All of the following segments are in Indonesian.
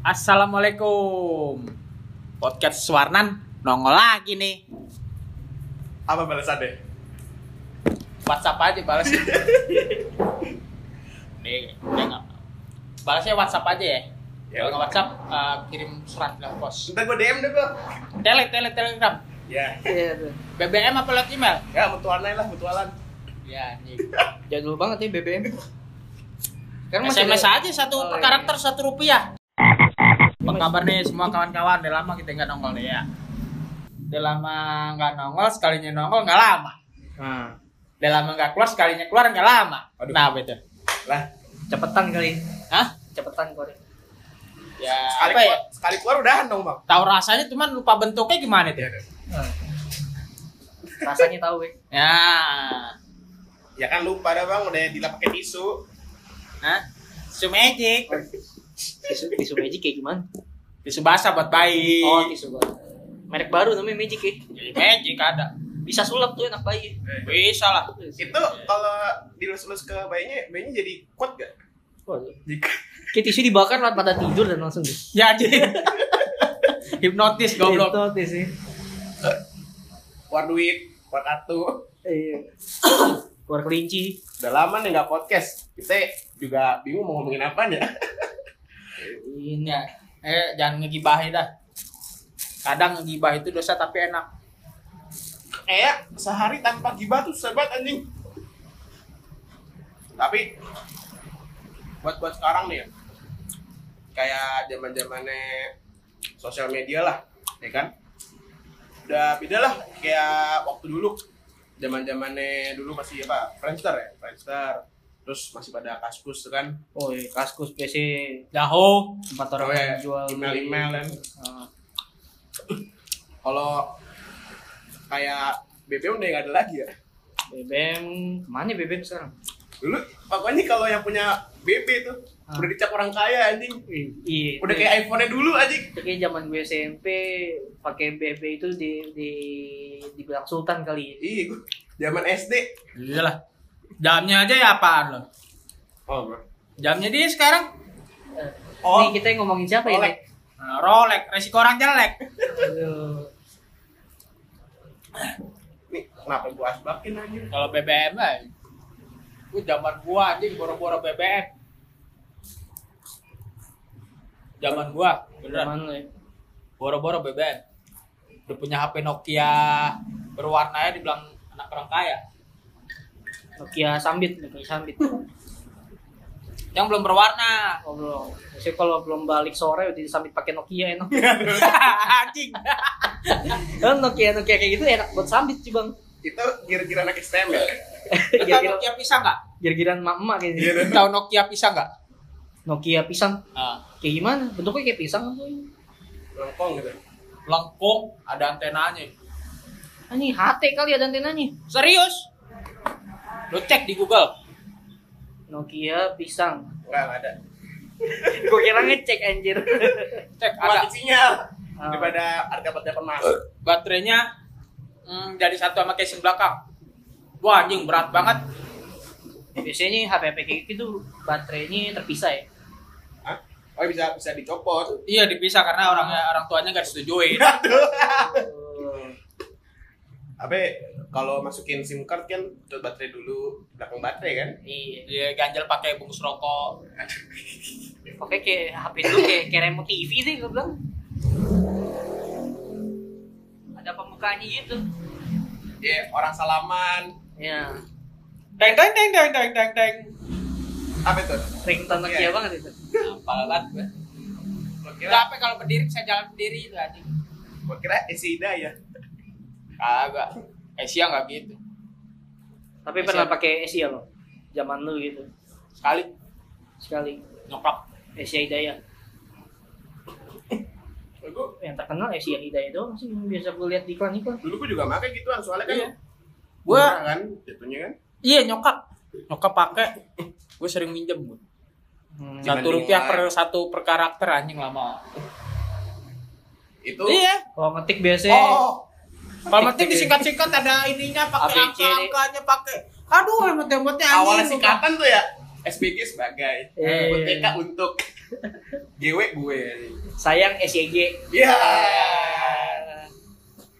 Assalamualaikum. Podcast Warnan nongol lagi nih. Apa balasannya? WhatsApp aja balas. nih, dia nggak. Balasnya WhatsApp aja ya. Ya. Kalau nggak WhatsApp, eh, kirim surat ke pos. Ntar gue DM deh bro. Tele, tele, telegram. Ya, Iya tuh. BBM apa lewat email? ya mutualan lah mutualan. Ya, nih. Jadul banget ya BBM. Sekarang masih SMS ada- aja satu Oh, per iya. karakter satu rupiah. Apa kabar nih semua kawan-kawan? Udah lama kita nggak nongol nih ya. Udah lama nggak nongol, sekalinya nongol nggak lama. Nah, Udah lama nggak keluar, sekalinya keluar nggak lama. Aduh. Nah, betul. Lah, cepetan kali. Hah? Cepetan kali. Ya, sekali apa ya? keluar, sekali keluar udahan dong bang. Tahu rasanya cuman lupa bentuknya gimana tuh? Nah. Rasanya tahu ya. Ya. Ya kan lupa dah bang, udah dilap pakai tisu. Hah? Tisu magic. Tisu, tisu Magic kayak gimana? Tisu basah buat bayi. Oh, tisu gua. Merek baru namanya Magic ya. Jadi magic ada. Bisa sulap tuh anak bayi. Bisa lah. Itu kalau dilus-lus ke bayinya, bayinya jadi kuat gak? Waduh. Jika Kayak tisu dibakar lah pada tidur dan langsung deh. Ya, jadi. Hipnotis goblok. Hipnotis sih. keluar duit, keluar kartu. Iya. Keluar kelinci. Udah lama nih nggak podcast. Kita juga bingung mau ngomongin apa ya. Ini ya. Eh, jangan ngegibahin dah. Kadang ngegibah itu dosa tapi enak. Kayak sehari tanpa gibah tuh banget anjing. Tapi buat buat sekarang nih ya, kayak zaman zamannya sosial media lah, ya kan? Udah beda lah kayak waktu dulu, zaman zamannya dulu masih apa? Friendster ya, Friendster. Terus masih pada kaskus tuh kan? Oh iya, kaskus PC Yahoo. tempat Oh, orang ya, jual email-email kan. Ah. Kalau kayak BBM udah nggak ada lagi ya. BBM ke mana BBM sekarang? Dulu pokoknya kalau yang punya BB tuh Ah. udah dicap orang kaya anjing. Iya. Udah kayak iPhone-nya dulu anjing. Kayak zaman gue SMP pakai BB itu di di dibilang sultan kali. Iya, zaman SD. Iyalah. Jamnya aja ya apaan lo? Oh, bro. Jamnya dia sekarang Oh. Nih kita yang ngomongin siapa Rolex. ini? Nah, Rolex, resiko orang jelek. Aduh. Nih, kenapa gua asbakin anjing? Kalau BBM lah. Itu zaman gua anjing boro-boro BBM. Zaman gua, beneran. Zaman lu ya. Boro-boro BBM. Udah punya HP Nokia berwarna ya dibilang anak orang kaya. Nokia Sambit, Nokia Sambit. Yang belum berwarna. Oh belum. Maksudnya kalau belum balik sore udah disambit pakai Nokia enak. anjing. Kan Nokia Nokia kayak gitu enak buat sambit sih bang. Itu kira-kira anak STM ya? Kira-kira Nokia pisang nggak? kira-kiraan emak kayaknya. Iya, Tahu Nokia pisang nggak? Nokia pisang. Ah, Kayak gimana? Bentuknya kayak pisang apa ini? Lengkong gitu. lengkung, ada antenanya. Ah, ini HT kali ada antenanya. Serius? Lo cek di Google. Nokia pisang. Enggak, ada. Gue kira ngecek anjir. Cek Mati ada sinyal. Ah. Daripada harga dapat masuk. baterainya hmm, jadi satu sama casing belakang. Wah anjing berat banget. Biasanya HP HP kayak gitu baterainya terpisah ya. Hah? Oh, bisa bisa dicopot. Iya dipisah karena orangnya orang tuanya gak disetujuin. Apa kalau masukin SIM card kan tuh baterai dulu, belakang baterai kan? Iya. Dia ganjel pakai bungkus rokok. Oke kayak HP dulu kayak kayak remote TV deh gue bilang. Ada pembukanya gitu. Iya, orang salaman. Ya. Teng teng teng teng teng teng teng. Apa itu? Ringtone Nokia Iya. banget itu. Apa banget gue. Gua kira, Capek kalau berdiri saya jalan berdiri itu anjing. gua kira isi ya. Kagak. Asia nggak gitu. Tapi pernah pakai Asia lo. Zaman lu gitu. Sekali Sekali. nyokap. Asia Hidayah. Gua, Yang terkenal Asia Hidayah doang sih yang biasa gue lihat di iklan-iklan. dulu gua juga pakai gituan soalnya kan. Iya. Gua murah kan jatuhnya kan. iya nyokap. Nyokap pakai. Gue sering minjem gue. Hmm. Satu rupiah per satu per karakter anjing lama. Itu Iya. Kalau ngetik biasanya Oh, Penting disingkat-singkat ada ininya pakai angka-angkanya pakai. Aduh, emot-emotnya anjing. awalnya singkatan tuh ya SBG sebagai Iya, iya, UTK iya. untuk GW gue. Sayang SYG. Iya.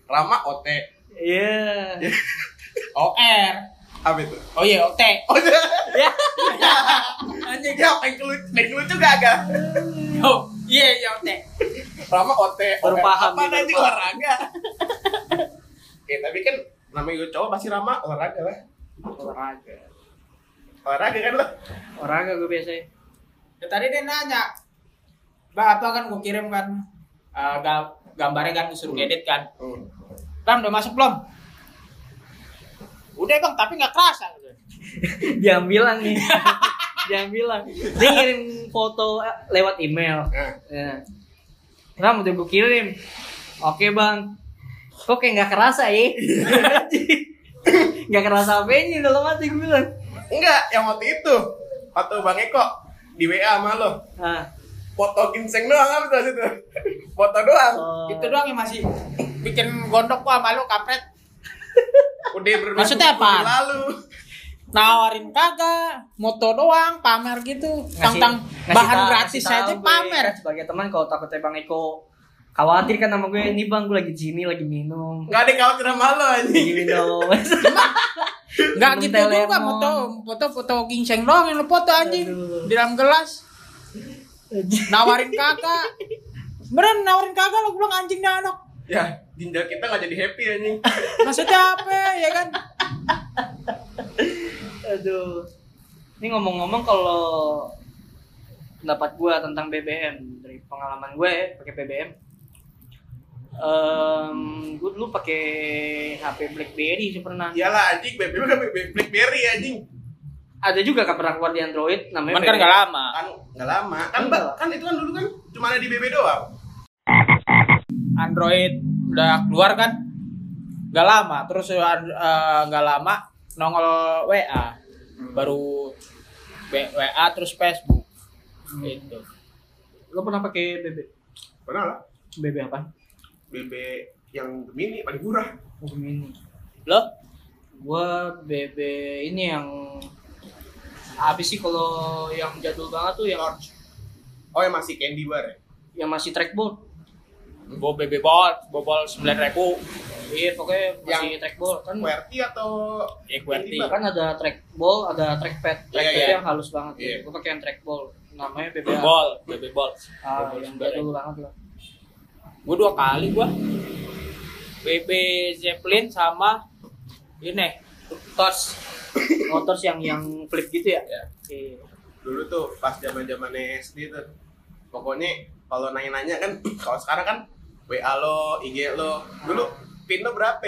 Rama OT. Iya. OR. Apa itu? Oh iya, OT. Oh iya. Ya. Anjing ya pengen lucu gak agak? Oh, iya, iya OT. Rama OT. Baru paham Apa baru nanti olahraga? Ya tapi kan namanya gue cowok pasti Rama olahraga lah. Olahraga. Olahraga kan lo? Olahraga gue biasanya. Ya, tadi dia nanya, Bang, apa kan gue kirim kan ga- gambarnya kan disuruh edit kan. Hmm. Bang, udah masuk belum? Udah bang, tapi nggak kerasa. Dia bilang nih. Dia bilang. Dia ngirim foto eh, lewat email. Nah, Ya. Ram udah gue kirim. Oke bang. Kok kayak nggak kerasa ya? Nggak kerasa apa ini dalam hati gue bilang. enggak, yang waktu itu foto Bang Eko di WA sama lo. Ah, Foto ginseng doang apa tuh situ? Foto doang. oh. Itu doang yang masih bikin gondok gua malu kampret. Udah berminggu Maksudnya apaan? lalu. Nawarin kagak, moto doang, pamer gitu. Tentang bahan tahu- gratis tahu aja gue, pamer. kan sebagai teman kalau takutnya bang Eko khawatir kan sama gue ini bang gue lagi di sini lagi minum Enggak ada khawatir sama lo lagi anjing. minum Enggak Minum gitu juga moto foto foto ginseng doang yang lu foto anjing di dalam gelas. Nawarin kagak. Beneran nawarin kagak lo bilang anjing nih anak. Ya, ginjal kita nggak jadi happy anjing. Maksudnya apa ya kan? aduh ini ngomong-ngomong kalau pendapat gue tentang BBM dari pengalaman gue ya, pakai BBM Em, gue dulu pakai HP BlackBerry sih pernah Iyalah anjing, BB kan BlackBerry anjing. ada juga kan pernah keluar di Android namanya Cuman kan BBM. gak lama. Kan nggak lama. Kan Enggak. Mbak, kan itu kan dulu kan cuma ada di BB doang. Android udah keluar kan? Gak lama. Terus eh, nggak lama nongol WA. Baru B- WA terus Facebook. Gitu. lo pernah pakai BB Pernah lah. BB apa BB yang mini paling murah. oh ini Lo? gua BB ini yang apa sih kalau yang jadul banget tuh yang Oh yang masih candy bar ya? yang masih trackball Bawa BB Ball, bobol 9000 iya pokoknya masih trackball kan QWERTY atau Ya, QWERTY. Candy bar? kan ada trackball ada trackpad trackpad Iya, iya. yang halus banget Iya. gue pakai yang trackball namanya BBA Ball, BB Ball. ah, yang 9000. jadul banget lah Gue dua kali gua. BB Zeppelin sama ini Tos. motors yang yang flip gitu ya Ya. Iya. dulu tuh pas zaman zaman SD tuh pokoknya kalau nanya-nanya kan kalau sekarang kan WA lo, IG lo, dulu pin lo berapa?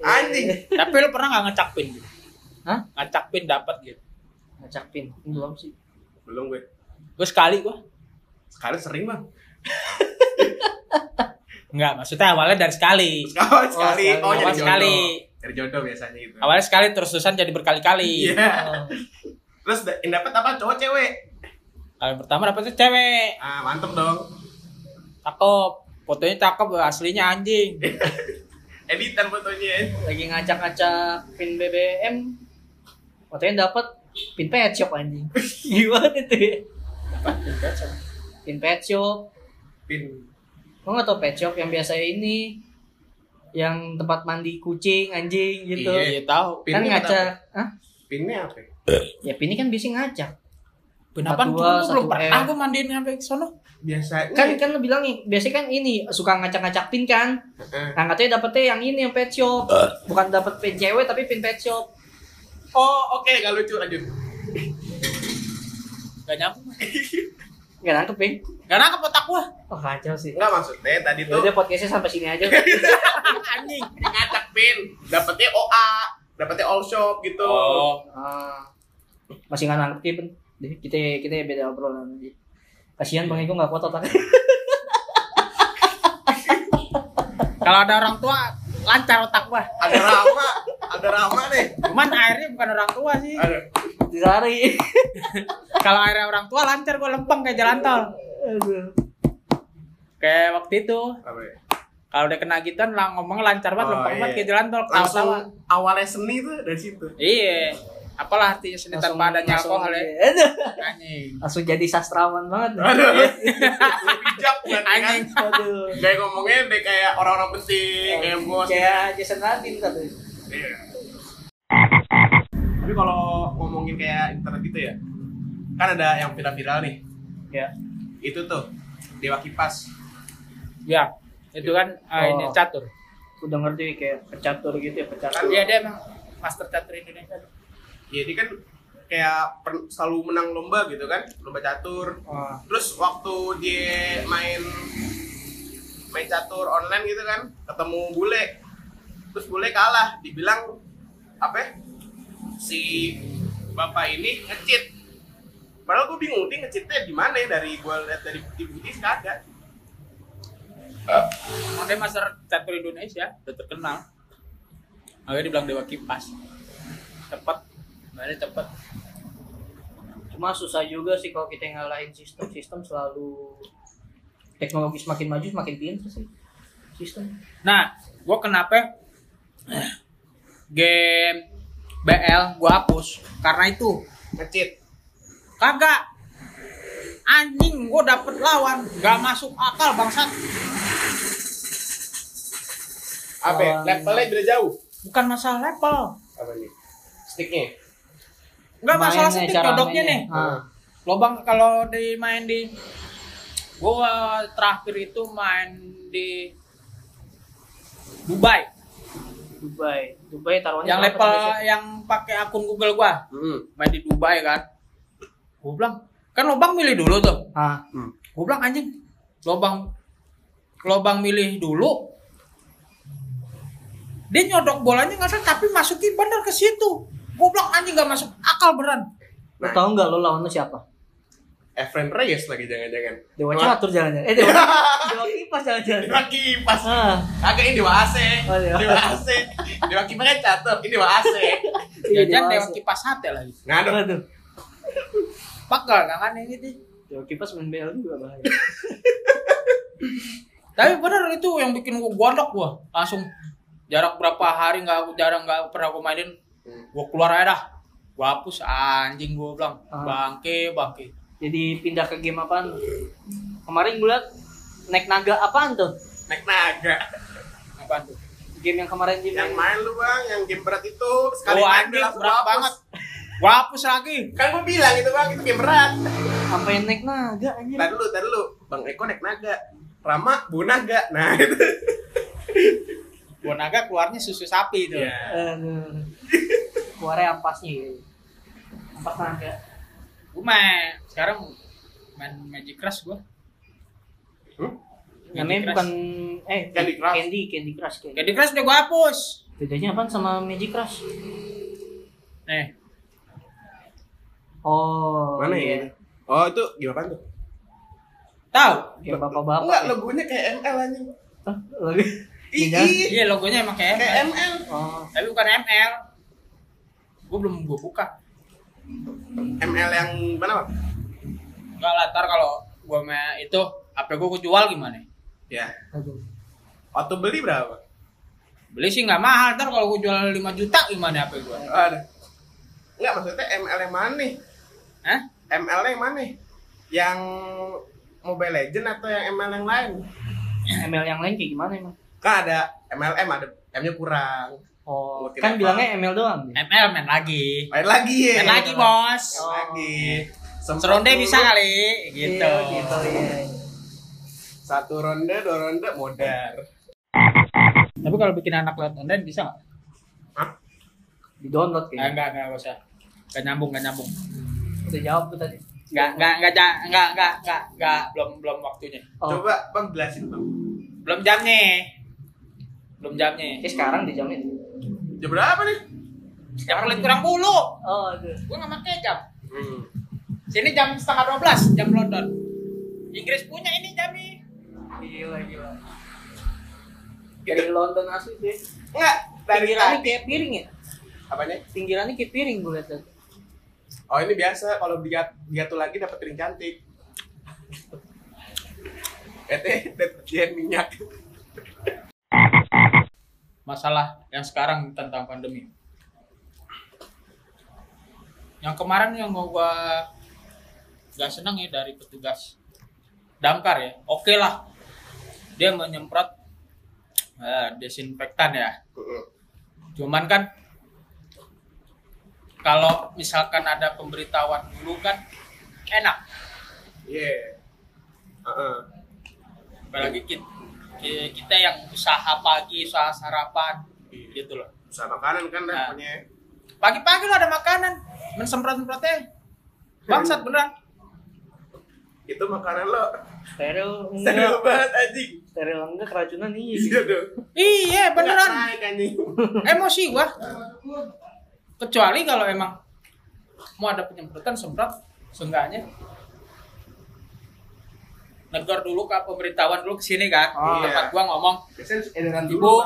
Anjing. Tapi lu pernah nggak ngecak pin? gitu? Hah? Ngecak pin dapat gitu. ngacak pin belum sih Belum gue. Gue sekali gua. Sekali sering bang. Enggak, maksudnya awalnya dari sekali. Oh, sekali. sekali. Oh, jadi Awal jodoh. sekali. Jadi jodoh biasanya itu. Awalnya sekali terus terusan jadi berkali-kali. Iya. Oh. Terus yang dapat apa? Cowok cewek? Kali pertama dapetnya cewek. Ah, mantep dong. Cakep. Fotonya cakep, aslinya anjing. Editan fotonya. ya. lagi ngacak-ngacak pin BBM katanya dapat pin pet shop anjing gimana itu ya pin pet shop Pin. Lo nggak tau pet shop yang biasa ini yang tempat mandi kucing anjing gitu Iya, tahu. kan Pinnya ngacak Hah? Pinnya apa? ya pin ini kan biasanya ngacak Kenapa gua belum satu pernah M. gue mandiin sampai ke sono. Biasanya. kan kan lo bilang nih biasanya kan ini suka ngacak-ngacak pin kan nah katanya dapetnya yang ini yang pet shop bukan dapet pin cewek tapi pin pet shop Oh, oke, gak lucu lanjut. Gak nyambung. nggak nangkep ya Gak nangkep otak gua. oh kacau sih Enggak maksudnya tadi tuh Udah podcastnya sampai sini aja. anjing. ngacak pin, dapetnya OA, dapetnya all shop gitu. Oh, Ah, masih nggak nangkep. Deh, Kita kita beda obrolan aja. Kasihan Bang Eko nggak kuat otaknya. kalau ada orang tua lancar otak gua. Ada Rama, ada Rama nih. Cuman airnya bukan orang tua sih. Ada. Disari. Kalau airnya orang tua lancar gua lempeng kayak jalan tol. Aduh. Kayak waktu itu. Ya? Kalau udah kena gituan lah ngomong lancar banget, Oh, lempeng iya. banget kayak jalan tol. Langsung awalnya seni tuh dari situ. Iya. Apalah artinya seni tanpa adanya alkohol ya Aduh, anjing langsung jadi sastrawan banget Aduh. Lebih bijak bukan kan? anjing aduh Kayak ngomongnya deh kayak orang-orang penting, kayak bos. kayak Jason Radin tadi Iya. Tapi kalau ngomongin kayak internet gitu ya, kan ada yang viral-viral nih. ya Itu tuh Dewa Kipas. ya itu kan ah, ini Oh. catur udah ngerti kayak pecatur gitu ya pecatur iya dia emang master catur Indonesia Ya dia kan kayak per- selalu menang lomba gitu kan, lomba catur. Wah, Terus waktu dia main main catur online gitu kan, ketemu bule. Terus bule kalah, dibilang apa? ya, Si bapak ini ngecit. Padahal gue bingung dia ngecitnya di mana ya dari gue lihat dari bukti-bukti kagak. Emang dia master catur Indonesia udah terkenal Makanya dibilang dewa kipas cepet mainnya cepet cuma susah juga sih kalau kita ngalahin sistem sistem selalu teknologi semakin maju semakin pintar sih sistem nah gua kenapa game BL gua hapus karena itu Ngecit. kagak anjing gua dapet lawan gak masuk akal bangsat Apa? ya? Levelnya beda jauh. bukan masalah level Apa nih? Sticknya. Enggak masalah codoknya mainnya. nih. Ah. lobang kalau di main di gua terakhir itu main di Dubai. Dubai. Dubai taruhannya yang level yang pakai akun Google gua. Hmm. main di Dubai kan. Gua bilang kan lobang milih dulu tuh. Ah. Hmm. gua bilang anjing lobang lobang milih dulu. Dia nyodok bolanya nggak salah tapi masukin bener ke situ bilang anjing nggak masuk akal beran Nah. tahu nggak lo lawannya siapa Efren Reyes lagi jangan-jangan. Dewa catur jalan-jalan eh Dewa Dewa kipas jalan-jalan Dewa kipas. ah Kagak ini Dewa AC. Oh, Dewa. Dewa AC. Dewa kipas kan catur, ini Dewa AC. iya, jajan Dewa kipas hati lagi Ngadu. Aduh. bakal kan ini gitu Dewa kipas main BL juga bahaya Tapi bener itu yang bikin gua gondok gua. Langsung jarak berapa hari nggak jarang nggak pernah gua mainin. Gua keluar aja dah. Gua hapus anjing gua bilang. Ah. Bangke, bangke. jadi pindah ke game apaan kemarin gue liat naik naga apaan tuh Naik naga. Apaan tuh? game yang kemarin di Yang main lu bang, yang game berat itu sekali oh, main anjing berat hapus. banget. Gua hapus lagi. Kan gua bilang itu bang, itu game berat. apa yang naik naga anjir Tadi dulu, tadi dulu. Bang Eko naik naga. Rama bu naga. Nah itu. Gua naga keluarnya susu sapi itu. Iya. Aduh. Keluarnya ampasnya. Ampas naga. Gua main sekarang main Magic Crush gua. Hmm? Namanya Crush. bukan eh Candy Crush. Candy, Candy Crush. Candy. Candy Crush udah gua hapus. Bedanya apaan sama Magic Crush? Nih, Oh, Mana iya. ya? Oh itu gimana tuh? tahu? Kayak bapak-bapak. Enggak, ya. logonya kayak ML anjing. Hah? Lagi. Ih, Iya. ih, Iya logonya emang kayak kayak ML. ML. Oh, Tapi bukan ML. Gua belum gua buka. ML yang mana bang? Enggak lah, ntar kalau gua main itu HP gua gua jual gimana? Ya. Waktu beli berapa? Beli sih nggak mahal, ntar kalau gua jual 5 juta gimana HP gua? Ada. Enggak maksudnya ML yang mana nih? Hah? ML yang mana? Yang Mobile Legend atau yang ML yang lain? ML yang lain kayak gimana emang? Kan ada MLM ada M-nya kurang. Oh, kan apa? bilangnya ML doang. ML main lagi. Main lagi ya. Main lagi, Bos. Oh. Lagi. Sempet Seronde dulu. bisa kali gitu. Iya, gitu iya. Satu ronde, dua ronde modar. Tapi kalau bikin anak lewat online bisa nggak? Hah? Di download Eh, kayaknya. enggak, enggak, enggak usah. Enggak nyambung, enggak nyambung. Udah jawab tuh tadi. Enggak, enggak, enggak, enggak, enggak, enggak, enggak, enggak, belum, belum waktunya. Oh, Coba Bang jelasin Bang. Belum jamnya. Belum jamnya. kayak sekarang dijamin. Jam berapa nih? Jam pelit kurang bulu. Oh, aduh. Gua nggak pakai jam. Hmm. Sini jam setengah 12, jam London. Inggris punya ini jamnya. Gila, gila. Dari London asli deh. Enggak, dari Pinggirannya tadi. kayak piring ya? Apanya? Pinggirannya kayak piring gue tadi. Oh ini biasa kalau dia diatur lagi dapat piring cantik. Ete deterjen minyak. Masalah yang sekarang tentang pandemi. yang kemarin yang gua nggak senang ya dari petugas damkar ya oke lah dia menyemprot eh, desinfektan ya cuman kan kalau misalkan ada pemberitahuan dulu kan enak Iya. Heeh. apalagi kita, kita yang usaha pagi usaha sarapan gitu loh Usaha makanan kan Nah. namanya. pagi-pagi lo ada makanan mensemprot-semprotnya bangsat beneran Itu makanan lo steril steril enggak banget anjing. steril enggak keracunan iya Iya dong. iya beneran Nggak naik anjing. emosi gua kecuali kalau emang mau ada penyemprotan semprot seenggaknya negor dulu kak pemberitahuan dulu ke sini kan Oh, tempat iya. gua ngomong. Ibu dulu.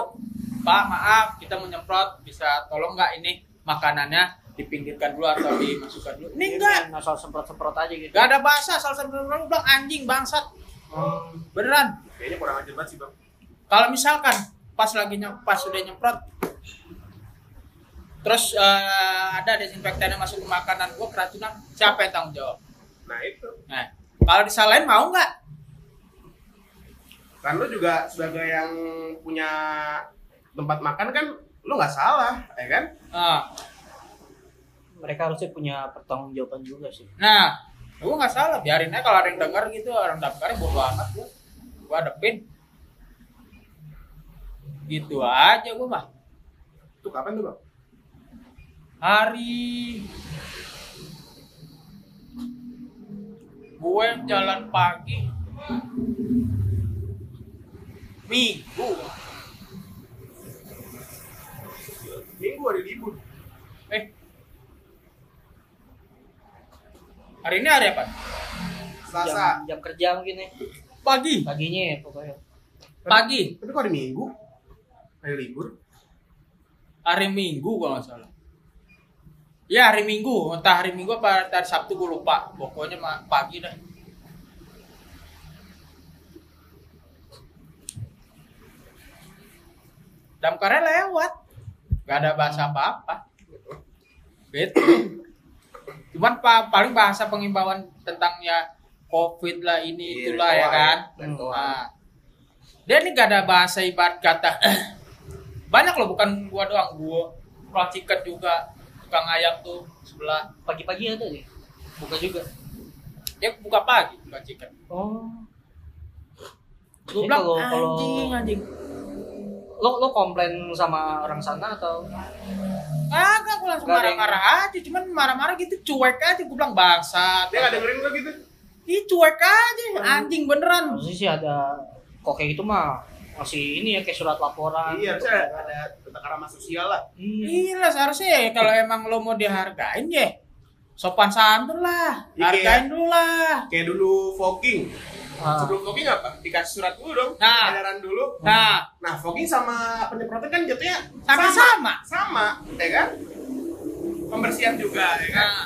pak. Maaf kita mau nyemprot. Bisa tolong nggak ini makanannya dipinggirkan dulu atau dimasukkan dulu? Ini enggak asal semprot semprot aja gitu. Gak ada bahasa asal semprot semprot bilang anjing bangsat. Hmm. beneran. Kayaknya kurang ajar banget sih bang. kalau misalkan pas lagi pas udah nyemprot terus eh, ada desinfektan yang masuk ke makanan gua keracunan siapa yang tanggung jawab? Nah itu. nah kalau disalahin mau nggak Kan lo juga sebagai yang punya tempat makan kan lo nggak salah, ya kan? nah, mereka harusnya punya pertanggungjawaban juga sih. Nah gua nggak salah biarin aja kalau ada yang dengar gitu orang daftarnya bodo amat gua. Gua hadepin. Gitu aja gua mah. Itu kapan tuh bang? hari gue jalan pagi minggu. Minggu hari libur. eh. Hari ini hari apa? Selasa. jam, jam kerja mungkin ya. Pagi. Paginya ya pokoknya. Pagi. Tapi kok hari Minggu? Hari libur? hari minggu kalau nggak salah. Ya hari minggu. Entah hari minggu apa hari sabtu gue lupa. Pokoknya pagi dah damkarnya lewat. Gak ada bahasa apa-apa. Gitu. Cuman pa- paling bahasa pengimbauan tentang ya covid lah ini Iya, itulah ya kan. Nah, dia ini gak ada bahasa ibarat kata banyak loh bukan gua doang gua tukang ciket juga tukang ayam tuh sebelah. Pagi-pagi ada deh buka juga? Dia buka pagi tukang ciket oh. Gua bilang kalau- kalau- anjing anjing lo lo komplain sama orang sana atau Kagak, gua langsung marah-marah aja, cuman marah-marah gitu cuek aja, gua bilang bangsa. Dia nggak dengerin lo gitu? Ih cuek aja, anjing beneran. harusnya sih ada kok kayak gitu mah masih ini ya kayak surat laporan Iya, harusnya ada krama sosial lah. iya Iya lah seharusnya ya kalau emang lo mau dihargain ya sopan santun lah, Iya. hargain dulu lah. Kayak dulu fogging. Ah. Sebelum fogging apa? Dikasih surat dulu dong. Nah. Edaran dulu. Nah, Nah, fogging sama penyemprotan kan jatuhnya sama-sama. Sama, ya kan? Pembersihan juga, ya kan? Nah,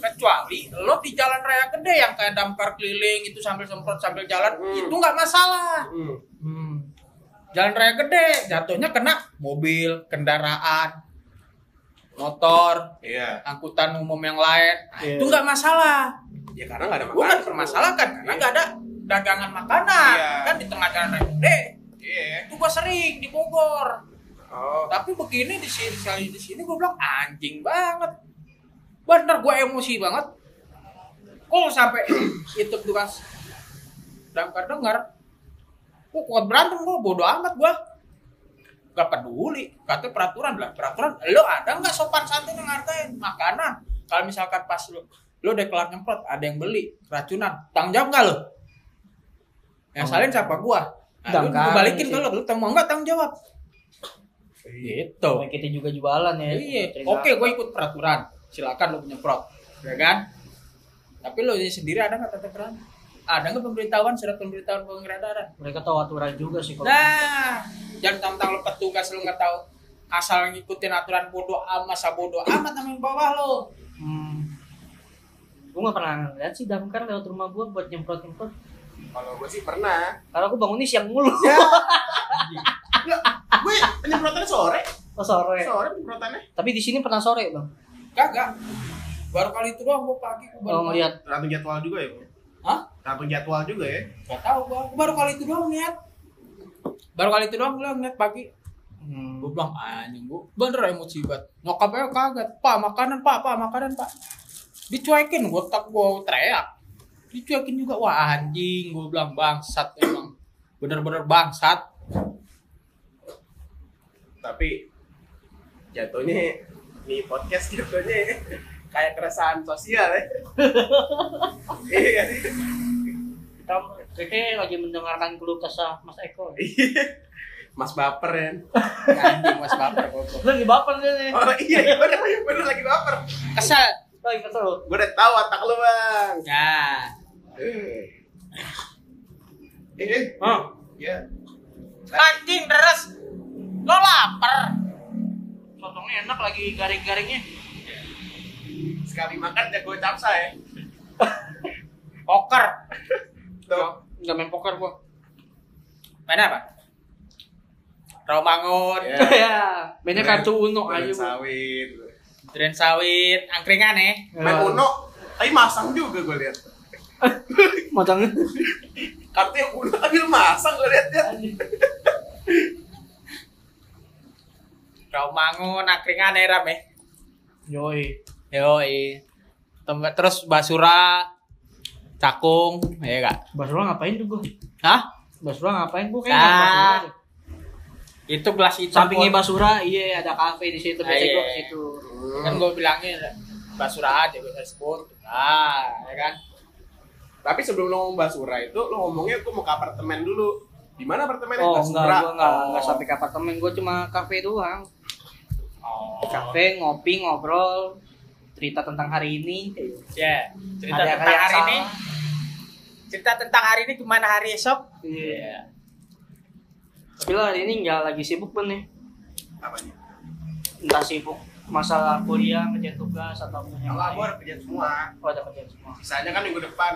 kecuali lo di jalan raya gede yang kayak damkar keliling itu sambil semprot sambil jalan Hmm. itu nggak masalah. Hmm. hmm. Jalan raya gede jatuhnya kena mobil, kendaraan, motor, Iya. angkutan umum yang lain. Nah, Iya. Itu nggak masalah. Ya karena nggak ada Gue makanan. kan permasalahkan karena nggak ada dagangan makanan Iya. kan di tengah jalan raya gede. Iya. Itu gue sering di Bogor. Oh. Tapi begini di sini sekali di sini gue bilang anjing banget. Bener gue emosi banget. Kok sampai itu tugas damkar dengar. Kok kuat berantem gue bodo amat gue. Gak peduli. Kata peraturan lah peraturan. Lo ada nggak sopan santun yang ngargain makanan? Kalau misalkan pas lo lo udah kelar nyemprot ada yang beli keracunan tanggung jawab nggak lo? Yang salin siapa gua? Nah, gua balikin ke lo, mau nggak tanggung jawab? Gitu. Kita juga jualan ya Iya, oke gue ikut peraturan. Silakan lo penyemprot, ya kan? Tapi lo sendiri ada nggak tata kerama? Ada nggak pemberitahuan surat pemberitahuan pengedaran? mereka tahu aturan juga sih kalau Nah, jangan tentang lo petugas lo nggak tahu asal ngikutin aturan bodoh amat, masa bodoh amat sama yang bawah lo. hmm. gue gak pernah ngeliat sih damkar lewat rumah gue buat nyemprot nyemprot Kalau gue sih pernah. karena gue bangunnya siang mulu Ya. Nggak, gue penyemprotannya sore. oh sore Sore penyemprotannya. tapi di sini pernah sore bang Kagak. baru kali itu doang gua pagi gua baru Oh ngeliat Tergantung jadwal juga ya, Bro. Hah? Tergantung jadwal juga ya. Gak tahu gua. Baru kali itu doang lihat. Baru kali itu doang gua lihat pagi. hmm. Gua bilang anjing gua bener emosi banget. Nyokapnya kaget. Pak makanan pak, pak makanan pak. Dicuekin gua tak gua teriak. Dicuekin juga wah anjing gua bilang bangsat emang. Bener-bener bangsat. Tapi jatuhnya nih podcast jatuhnya kayak keresahan sosial ya. Iya kita kita lagi mendengarkan keluh kesah Mas Eko Mas baper ya. Anjing mas baper gua. lagi baper dia nih Oh iya, iya, bener, bener lagi baper. Kesel. lagi kesel Gue udah tahu otak lu bang. Ya. Eh, eh, Hah? ya. Anjing deres. Lo lapar. sotongnya enak lagi garing-garingnya Sekali makan jago capsa ya. Poker. Nggak main poker gua Main apa? Romangun, Ya. ya mainnya kartu uno aja gua sawit. Duren sawit, angkringan ya. Main Uno, tapi masang juga gue lihat. matangnya Kartu Uno tapi masang gue lihat ya. Romangun, angkringan ya Ram ya. yoi Yoi. Tempat terus basura, cakung, ya gak? Basura ngapain tuh gua Hah? Basura ngapain gua kayak Ah. aja. Itu gelas hitam. sampingnya. Basura iya ada kafe di situ Ah, biasanya iya. gua ke situ Kan gue bilangnya basura aja bisa sebut. Nah, ya kan? Tapi sebelum lo ngomong basura itu, lo ngomongnya gue mau ke apartemen dulu. Di mana apartemennya? oh Basura. enggak gua enggak Oh. enggak sampai ke apartemen gua cuma kafe doang Oh. kafe ngopi ngobrol cerita tentang hari ini Ya, cerita Ada tentang hari ini. Cerita tentang hari ini gimana hari esok? iya tapi lo hari ini nggak lagi sibuk pun nih Apanya? entah sibuk masalah kuliah kerja tugas ataupun yang Enggak, gue lain ada kerjaan semua. oh ada kerjaan semua Sisanya kan minggu depan.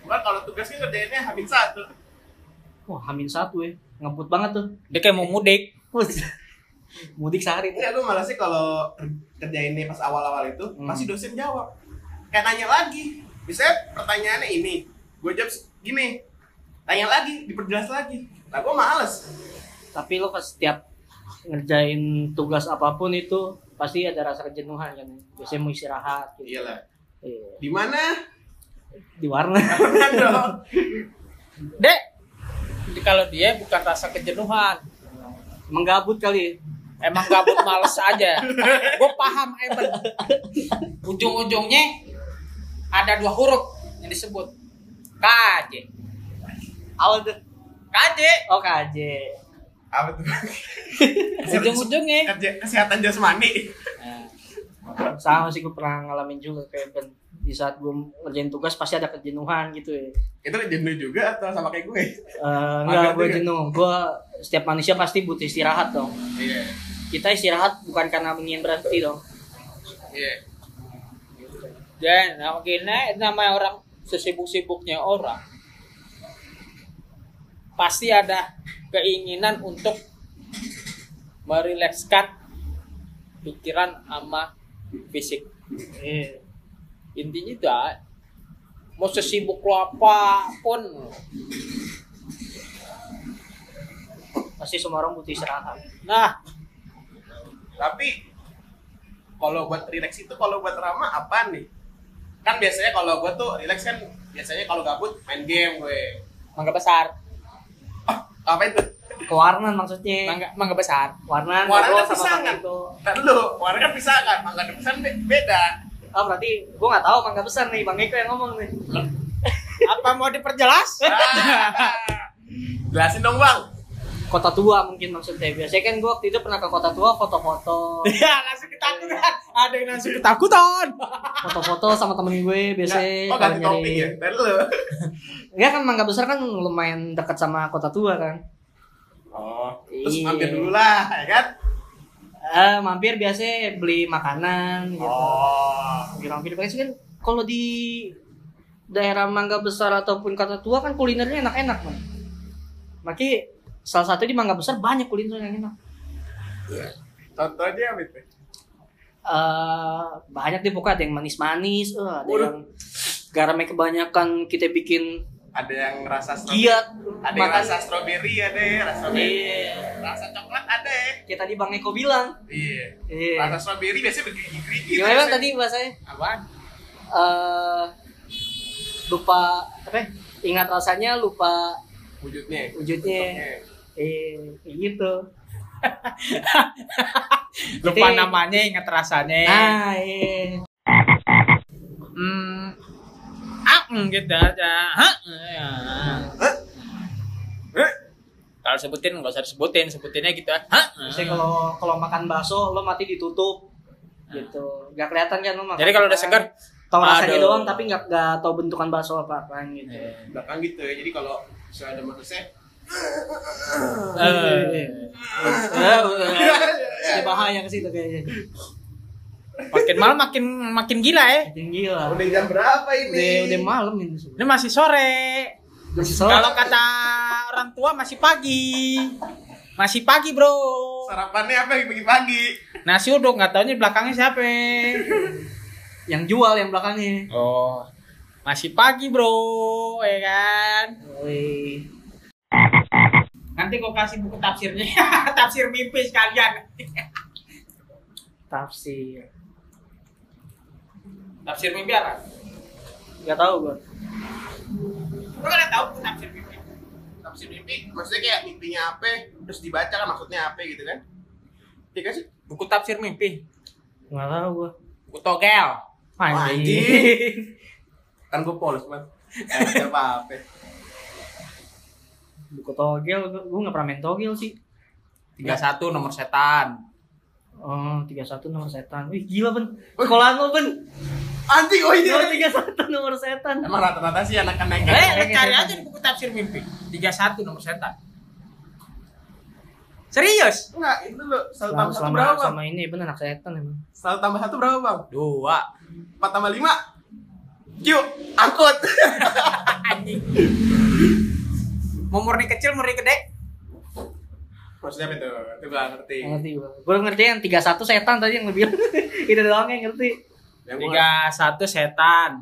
Bukan kalau tugas kan kerjainnya hamil satu. wah hamin satu ya ngebut banget tuh Dia kayak mau mudik. mudik sehari Enggak, gue malah sih kalau kerjainnya pas awal-awal itu, Hmm. pasti dosen jawab. Kayak nanya lagi. Misalnya pertanyaannya ini, gue jawab gini. Tanya lagi, diperjelas lagi. Nah, gue males. tapi lo pas setiap ngerjain tugas apa pun itu pasti ada rasa kejenuhan kan biasanya mau istirahat gitu. Iyalah. Iya. Di mana? di dong? Dek, kalau dia bukan rasa kejenuhan, menggabut kali emang gabut males aja. Gue paham Eben. Ujung-ujungnya ada dua huruf yang disebut KJ. awal tuh KJ. oh KJ Apa tuh? Ujung-ujungnya. Kesehatan jasmani. Nah, sama sih gue pernah ngalamin juga kayak Ben di saat gue ngerjain tugas pasti ada kejenuhan gitu ya Itu jenuh juga atau sama kayak gue? Eh, Agak enggak gue jenuh gue setiap manusia pasti butuh istirahat dong Iya. kita istirahat bukan karena ingin berhenti dong Iya. Dan nah, gini namanya orang sesibuk-sibuknya orang pasti ada keinginan untuk merilekskan pikiran sama fisik. Iya. Intinya itu ah, mau sesibuk lo apa pun. pasti semua orang butuh istirahat Nah, Tapi kalau buat relax itu kalau buat Rama apa nih? Kan biasanya kalau gue tuh relax kan biasanya kalau gabut main game gue. mangga besar, Ah, apa itu? Kewarnan maksudnya mangga mangga besar. warna Warna kan sama pisangan. Kan lu, warna kan pisah kan, mangga depan be- beda. oh berarti gue nggak tahu mangga besar nih bang Eko yang ngomong nih Apa mau diperjelas? Jelasin dong bang. kota tua mungkin maksudnya biasanya kan gue waktu itu pernah ke kota tua foto-foto ya, langsung ketakutan. Ada yang langsung ketakutan. foto-foto sama temen gue biasanya oh ganti topik ya, lu. ya kan mangga besar kan lumayan dekat sama kota tua kan Oh, terus Iya. mampir dulu lah, ya kan? eh mampir biasanya beli makanan gitu Oh, mampir biasanya kan kalau di daerah Mangga Besar ataupun Kota Tua kan kulinernya enak-enak man. Maki salah satu di Mangga Besar banyak kuliner yang enak. contohnya apa itu? eh banyak deh pokoknya ada yang manis-manis, eh, ada Waduh. yang garamnya kebanyakan kita bikin Ada yang rasa strawberry. giat Ada yang makan. rasa strawberry ada ya, rasa strawberry. Iya. Rasa coklat ada ya. Kayak tadi Bang Eko bilang. Iya. Iya. Rasa strawberry biasanya bergerigi-gerigi. Gimana Bang tadi bahasanya? Apaan? eh lupa apa? ya? Ingat rasanya, lupa Wujudnya. wujudnya. Bentuknya. Eh, kayak gitu. Lupa Jadi- namanya, ingat rasanya. Ah, iya. Hmm. Ah, mm, gitu aja. Hah? Ya. Eh, Kalau sebutin nggak usah disebutin, sebutinnya gitu. Hah? Misalnya kalau kalau makan bakso lo mati ditutup gitu. Gak kelihatan kan lo makan. Jadi kalau udah segar, tahu rasanya doang tapi nggak nggak tahu bentukan bakso apa apa gitu. belakang gitu ya. Jadi kalau misalnya ada manusia eh, Ini bahaya ke situ kayaknya. Makin malam makin makin gila ya. Tinggi lah. udah jam berapa Udah ini? udah malam ini. Ini masih sore. Masih sore. Kalau kata orang tua masih pagi. Masih pagi, Bro. Sarapannya apa pagi-pagi? Nasi uduk nggak di belakangnya siapa. yang jual yang belakangnya. Oh. Masih pagi, Bro. Ya kan? Woi. Nanti gua kasih buku tafsirnya. Tafsir mimpi sekalian. Tafsir. Tafsir mimpi apa? Gak tahu gua. Lu kan tahu tafsir mimpi. Tafsir mimpi, maksudnya kayak mimpinya apa, terus dibaca kan maksudnya apa gitu kan? Iya sih? Buku tafsir mimpi. Gak tahu gua. Buku togel. Anjing. Kan gue polos man. Gak apa-apa. Buku togel, gua, gua gak pernah main togel sih. 31 nomor setan. Oh, 31 nomor setan. Wih, gila, Ben. Sekolahan lo, Ben. Anjing, oh ini. Nomor 31 nomor setan. Emang rata-rata sih anak-anak yang Eh, kayak lu cari aja di buku tafsir mimpi. 31 nomor setan. Serius? Enggak, itu lo selalu Selama, tambah satu berapa bang? sama ini Ben anak setan emang. Selalu tambah satu berapa bang? Dua. Empat tambah lima? Q, angkut. Anjing. Mau murni kecil, murni gede? Maksudnya apa itu? Itu gue ngerti. Ngerti gua. Gua ngerti yang 31 setan tadi yang lebih. Itu doang yang ngerti. Gua 31 setan.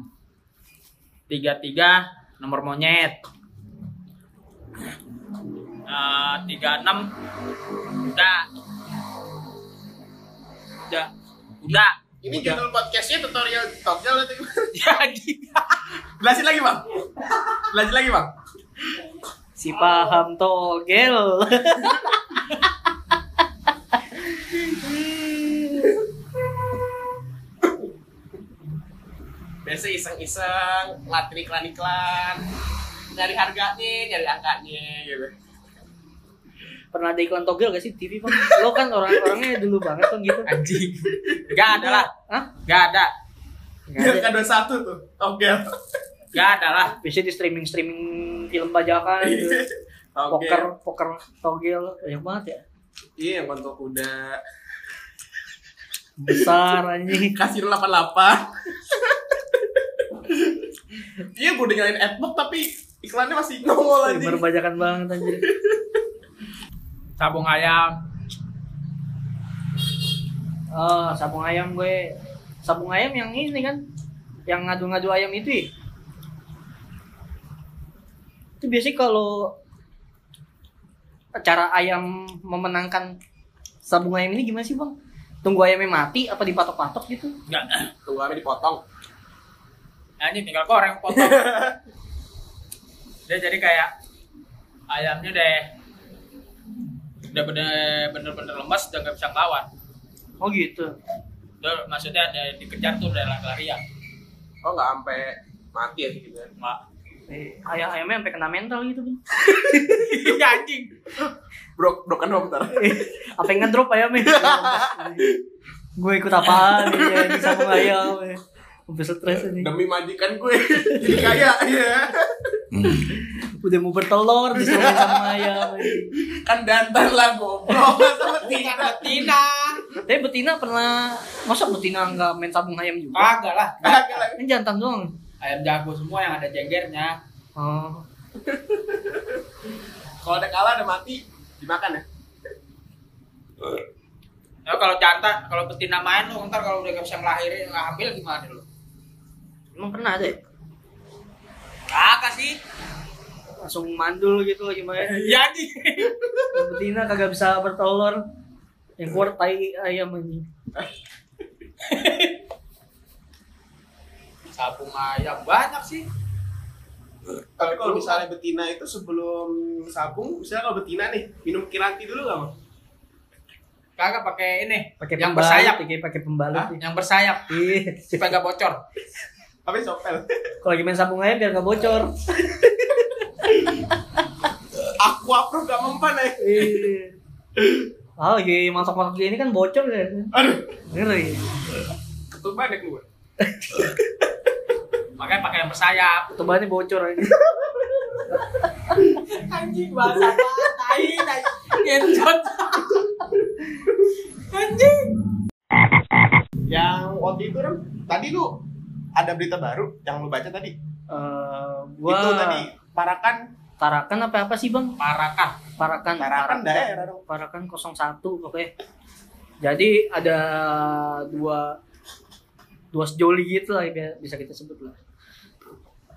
33 nomor monyet. Eh, 36 udah. Udah. Udah. Ini Udah. judul podcastnya tutorial atau gimana? Ya, anjing. Jelasin lagi bang. Jelasin lagi bang. Si paham togel. Biasa iseng-iseng, ngeliatin iklan-iklan, nyari harganya, nyari angkanya gitu. Pernah ada iklan togel gak sih TV bang? Lo kan orang-orangnya dulu banget kan gitu. Anjing. Gak ada lah. Hah? Gak ada. Yang ada. kedua satu tuh, togel. Gak ada lah. Biasanya di streaming streaming film bajakan gitu. poker poker togel banyak banget ya. Iya, yang kontok kuda. Besar anjing. Kasih 88. Iya, gue udah nyalain adblock tapi iklannya masih nongol aja. Streamer bajakan banget anjir. Sabung ayam. Oh, sabung ayam gue. Sabung ayam yang ini kan. Yang ngadu-ngadu ayam itu ya. Itu biasanya kalau cara ayam memenangkan sabung ayam ini gimana sih bang? Tunggu ayamnya mati apa dipatok-patok gitu? Gak. Tunggu dipotong. Anjing tinggal goreng potong. Dia jadi kayak ayamnya deh udah bener bener lemas udah nggak bisa ngelawan. Oh gitu. Udah, maksudnya ada dikejar tuh udah lari-larian. Oh, nggak sampai mati ya gitu kan. Mak. Eh, ayam ayamnya sampai kena mental gitu bang. anjing. Bro, broken home ntar. apa yang ngedrop ayamnya gue ikut apaan ya sabung ayam ya. Sampai stres ini Demi majikan gue jadi kaya ya. udah mau bertelur disuruh main sabung ayam Kan dantan lah goblok sama Tina. betina. tapi betina pernah masa betina nggak main sabung ayam juga Kagak lah. Kagak lah. ini jantan doang Ayam jago semua yang ada jenggernya. oh Kalau ada kalah ada mati dimakan ya. Ya kalau jantan, kalau betina main lu ntar kalau udah gak bisa ngelahirin, nggak hamil gimana lu? Emang pernah ada ya? Kagak sih. Langsung mandul gitu lagi main. Iya nih. Betina kagak bisa bertelur. Yang keluar tai ayam anjing. Sabung ayam banyak sih. Tapi kalau misalnya betina itu sebelum sabung, misalnya kalau betina nih, minum kiranti dulu nggak mau? Kagak pakai ini, Pakai yang pembalut, bersayap, pakai pakai pembalut. Hah? yang bersayap Iya. supaya gak bocor. Tapi sopel. Kalau lagi main sabung ayam biar nggak bocor. Aku approve gak mempan ya. Iya. Ah, lagi masak-masak gini kan bocor ya. Aduh, Ngeri. ketuban ya keluar. Makanya pakai yang bersayap. Ketubannya bocor aja. Anjing bahasa apa? Tai, tai. Ngentot. Anjing. Yang waktu itu kan, tadi lu ada berita baru yang lu baca tadi. Eh, gua Itu tadi Parakan, Tarakan apa apa sih bang? Parakan. Parakan. Parakan daerah dong. Parakan 01 oke. Jadi ada dua dua sejoli gitu lah ya, bisa kita sebut lah.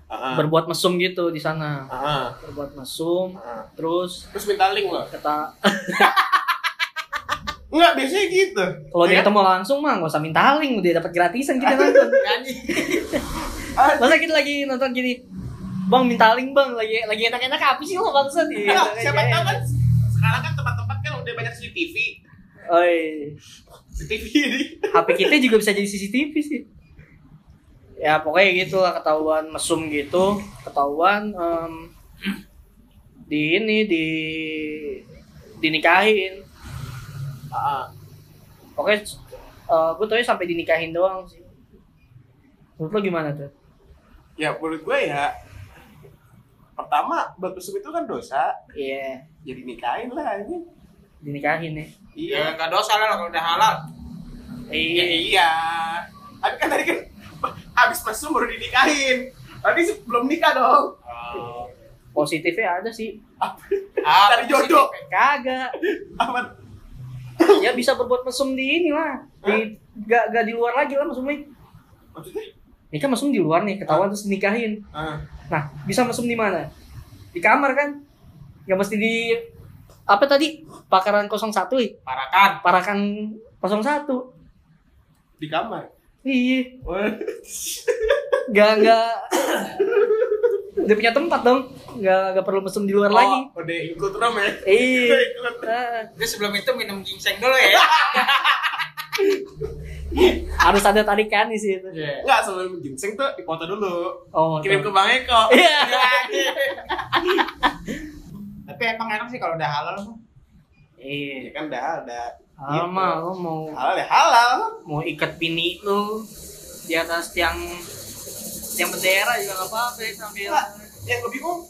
Heeh. Berbuat mesum gitu di sana. Heeh. Berbuat mesum, Heeh. terus Terus minta link lo. kata Enggak, biasanya gitu. kalau dia Ya ketemu langsung mah nggak usah minta link, dia dapat gratisan kita nonton. Anjing. Masa kita lagi nonton gini, bang minta link bang, lagi lagi enak-enak apa sih lo bangsat ya? Enggak, siapa tahu kan sekarang kan tempat-tempat kan udah banyak CCTV. Oi, CCTV ini. HP kita juga bisa jadi CCTV sih. Ya pokoknya gitu lah ketahuan mesum gitu, ketahuan em, di ini di dinikahin. Heeh. Pokoknya eh gue tau sampai dinikahin doang sih. Menurut lo gimana tuh? Ya menurut gue ya pertama mesum itu kan dosa, Iya, jadi nikahin lah ini. dinikahin ya. Iya. Ya enggak dosa lah kalau udah halal. Ya, Iya. iya. Tapi kan tadi kan habis mesum baru dinikahin. Tadi sih belum nikah dong. Positifnya ada sih. Ah, Cari jodoh. Kagak. Apa? Ya bisa berbuat mesum di ini lah. Di gak, gak di luar lagi lah mesumnya. Maksudnya? Ini kan mesum di luar nih, ketahuan terus nikahin. Ah. Nah, bisa mesum di mana? Di kamar kan? Gak mesti di apa tadi? Pakaran 01 ya? Parakan. Parakan 01. Di kamar. Iya. Wah. Gak Dia punya tempat dong. Gak, gak perlu mesum di luar lagi. Oh, udah ikut ram ya. Iya. Udah ikut. Ah, Jadi sebelum itu minum ginseng dulu ya. harus ada tarikan di situ. Iya. Enggak, sebelum ginseng tuh dipoto dulu. Oh, Kirim ke. Bang Eko. Iya. Tapi emang enak sih kalau udah halal mah. Iya. Ya kan dah, udah. Halal mah lo mau Halal ya halal. mau ikat pini lu di atas tiang tiang bendera juga nggak apa-apa ya, sambil Enggak, yang gue bingung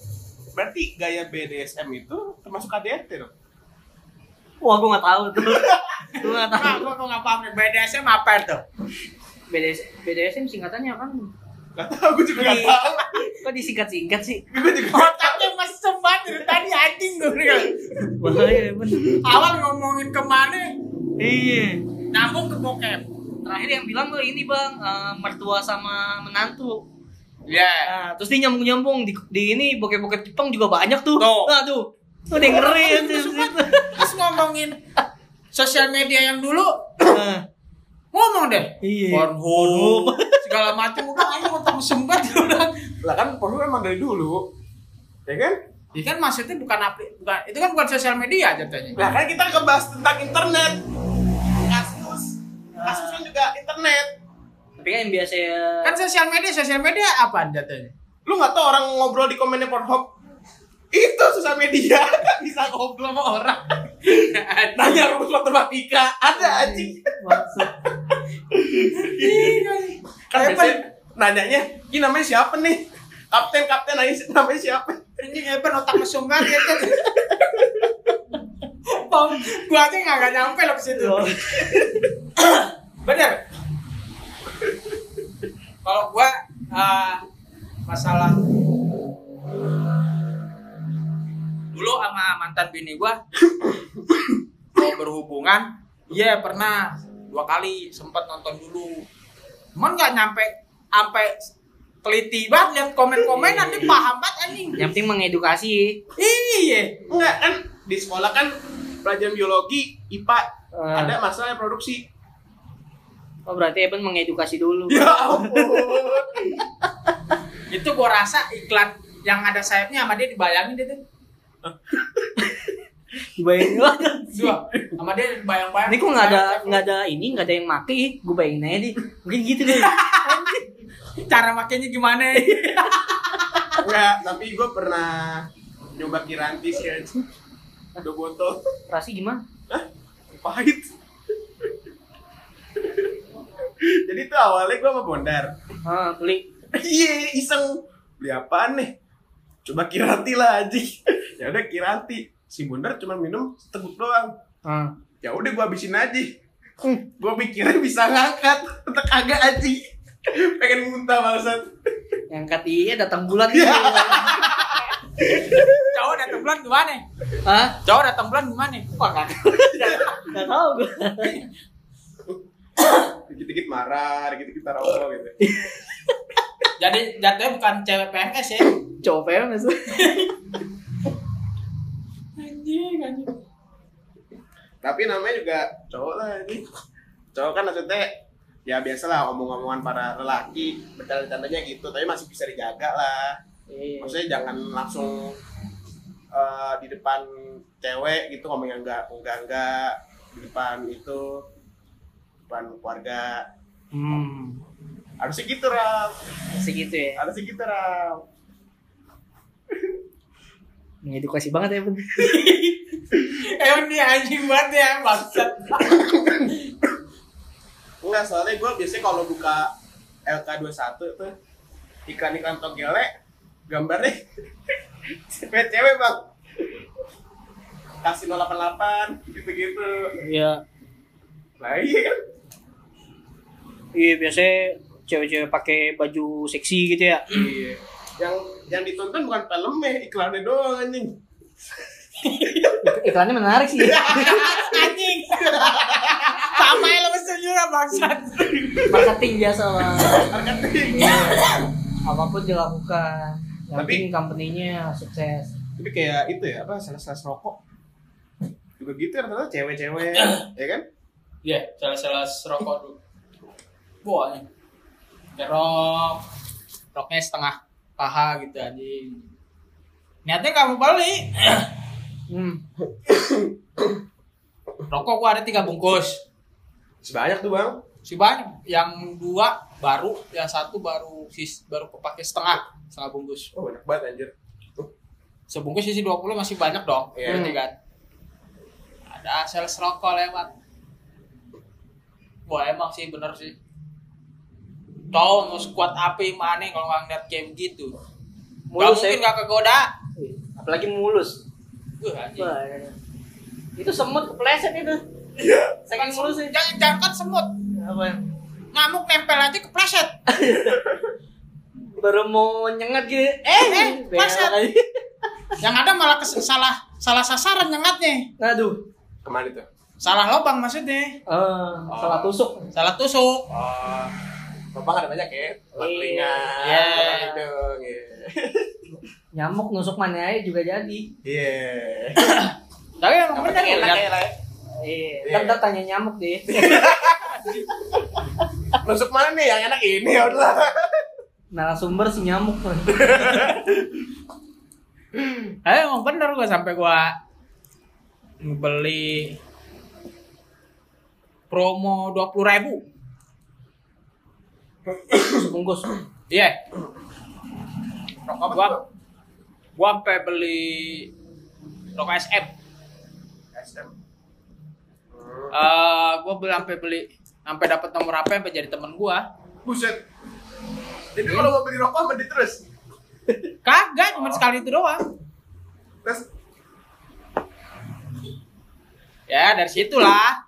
berarti gaya BDSM itu termasuk KDRT dong? wah gua nggak tahu tuh gua nggak tahu Nah, gua gua nggak paham BDSM apa itu? BDS, BDSM singkatannya apa Gak tau, gue juga gak tau. kok disingkat-singkat sih Gue juga Otaknya masih sempat dari tadi anjing gue nih. bahaya bener Awal ngomongin ke mana? iya Nyambung ke bokep. terakhir yang bilang tuh ini bang eh, mertua sama menantu Iya. nah, terus dia nyambung nyambung di, di ini bokep-bokep Jepang juga banyak tuh Tuh. nah tuh tuh dia ngeri ya Terus ngomongin sosial media yang dulu Nah, ngomong deh. iya Pornhub segala macam udah ayo otak sempat udah. Lah kan Pornhub emang dari dulu. Ya kan? Ini kan maksudnya bukan apli, bukan itu kan bukan sosial media jatuhnya. Lah kan kita ngebahas tentang internet. Kasus. Kasus kan juga internet. Tapi kan yang biasa ya Kan sosial media, sosial media apa jatuhnya? Lu gak tau orang ngobrol di komennya Pornhub? Itu sosial media. Bisa ngobrol sama orang. Nanya rumus matematika. Ada anjing. maksud Kan biasanya nanyanya, ini namanya siapa nih? Kapten, kapten, nanya namanya siapa? Ini hebat otak mesum banget ya kan. Bang, gua aja nggak nggak nyampe loh ke situ. Bener. Kalau gua eh, masalah dulu sama mantan bini gua mau berhubungan Iya pernah dua kali sempat nonton dulu. Cuman nggak nyampe sampai teliti banget lihat komen-komen nanti paham banget anjing. Yang penting mengedukasi. Iya. Enggak kan di sekolah kan pelajaran biologi, IPA Eh, ada masalah produksi. Oh berarti Eben mengedukasi dulu. Ya ampun. Itu gua rasa iklan yang ada sayapnya sama dia dibayangin dia tuh. Bayangin banget. Dua. Sama dia dibayang-bayang. Ini kok nggak ada nggak ada ini nggak ada yang maki, gue bayangin aja deh. Mungkin gitu deh. cara makainya gimana? Enggak, tapi gue pernah nyoba kiranti sih. Udah botol. Rasi gimana? Pahit. Jadi tuh awalnya gue sama Bondar. Ah, beli. Iya, iseng. Beli apaan nih? Coba kiranti lah anjing. ya udah kiranti. Si Bondar cuma minum seteguk doang. Ah. Ya udah gue habisin aja. Gue mikirnya bisa ngangkat, tetep kagak anjing. Pengen muntah bangsat. Yang kata iya datang bulan. Iya. Cowok datang bulan gimana? Hah? Cowok datang bulan gimana? Wah kan. Nggak tahu gue. Dikit-dikit marah, dikit-dikit rokok gitu. Jadi jatuhnya bukan cewek PNS ya. Cowok PMS. Anjing, anjing. Tapi namanya juga cowok lah ini. Cowok kan maksudnya ya biasalah omong-omongan para lelaki bercanda-candanya gitu, tapi masih bisa dijaga lah. Iya. Maksudnya jangan langsung eh, di depan cewek gitu ngomong yang enggak enggak enggak di depan itu depan keluarga Hmm. harusnya gitu ram Segitu ya. harusnya gitu ram Mengedukasi banget ya, Ben. Emang dia anjing banget ya, bangsat. enggak soalnya gue biasanya kalau buka LK21 tuh iklan-iklan togele gambarnya cewek-cewek bang kasih 088 gitu-gitu Iya. nah iya kan Iya, biasanya cewek-cewek pakai baju seksi gitu ya. iya yang yang ditonton bukan filmnya iklannya doang anjing Iklannya menarik sih. anjing. Sama ya lo juga bangsat. Marketing biasa lah. marketing Apa pun dilakukan. Yang Tapi- penting company-nya sukses. tapi kayak itu ya apa sales-sales rokok juga gitu rata-rata cewek-cewek ya kan Iya, salah-salah rokok dulu. Wah. Kerok. Roknya setengah paha gitu anjing. Niatnya kamu beli. Hmm. Rokok gua ada tiga bungkus. sebanyak tuh bang Si banyak. Yang dua baru, yang satu baru sis baru kepake setengah, setengah bungkus. oh banyak banget anjir Sebungkus isi 20 masih banyak dong. Iya. Berarti kan. Ada sales rokok lewat. Wah emang sih bener sih. Cowok mau squad api mana kalau nggak ngeliat game gitu. Gak Mulus mungkin ya. gak kegoda. Apalagi mulus. Wah. Wah, iya. Itu semut kepleset itu. iya Saking mulus sih. Jangan, jangan kan semut. Apa? Nyamuk nempel aja kepleset. Baru mau nyengat gitu. Eh, Eh, berak pleset. aja. Yang ada malah kes- salah salah sasaran nyengatnya. Aduh. ke mana tuh Salah lubang maksudnya. Ah, salah tusuk. Salah tusuk. oh Bapak ada banyak ya Lubang Iya. telinga lubang hidung iya Nyamuk nusuk mana aja juga jadi. iya Tapi emang Yang bener ya. enak ya lah ya. Iya, Iya. ntar tanya nyamuk deh. nusuk mana nih yang enak ini ya udah Narasumber si nyamuk. Eh emang bener gua sampai gua beli promo dua puluh ribu. Sebungkus. Iya, rokok apa gua gua sampai beli rokok SM. SM Eh gua beli sampai beli sampai dapat nomor HP sampai jadi temen gua. buset jadi kalau mau beli rokok dia terus Kagak, cuma sekali itu doang. terus Ya dari situlah.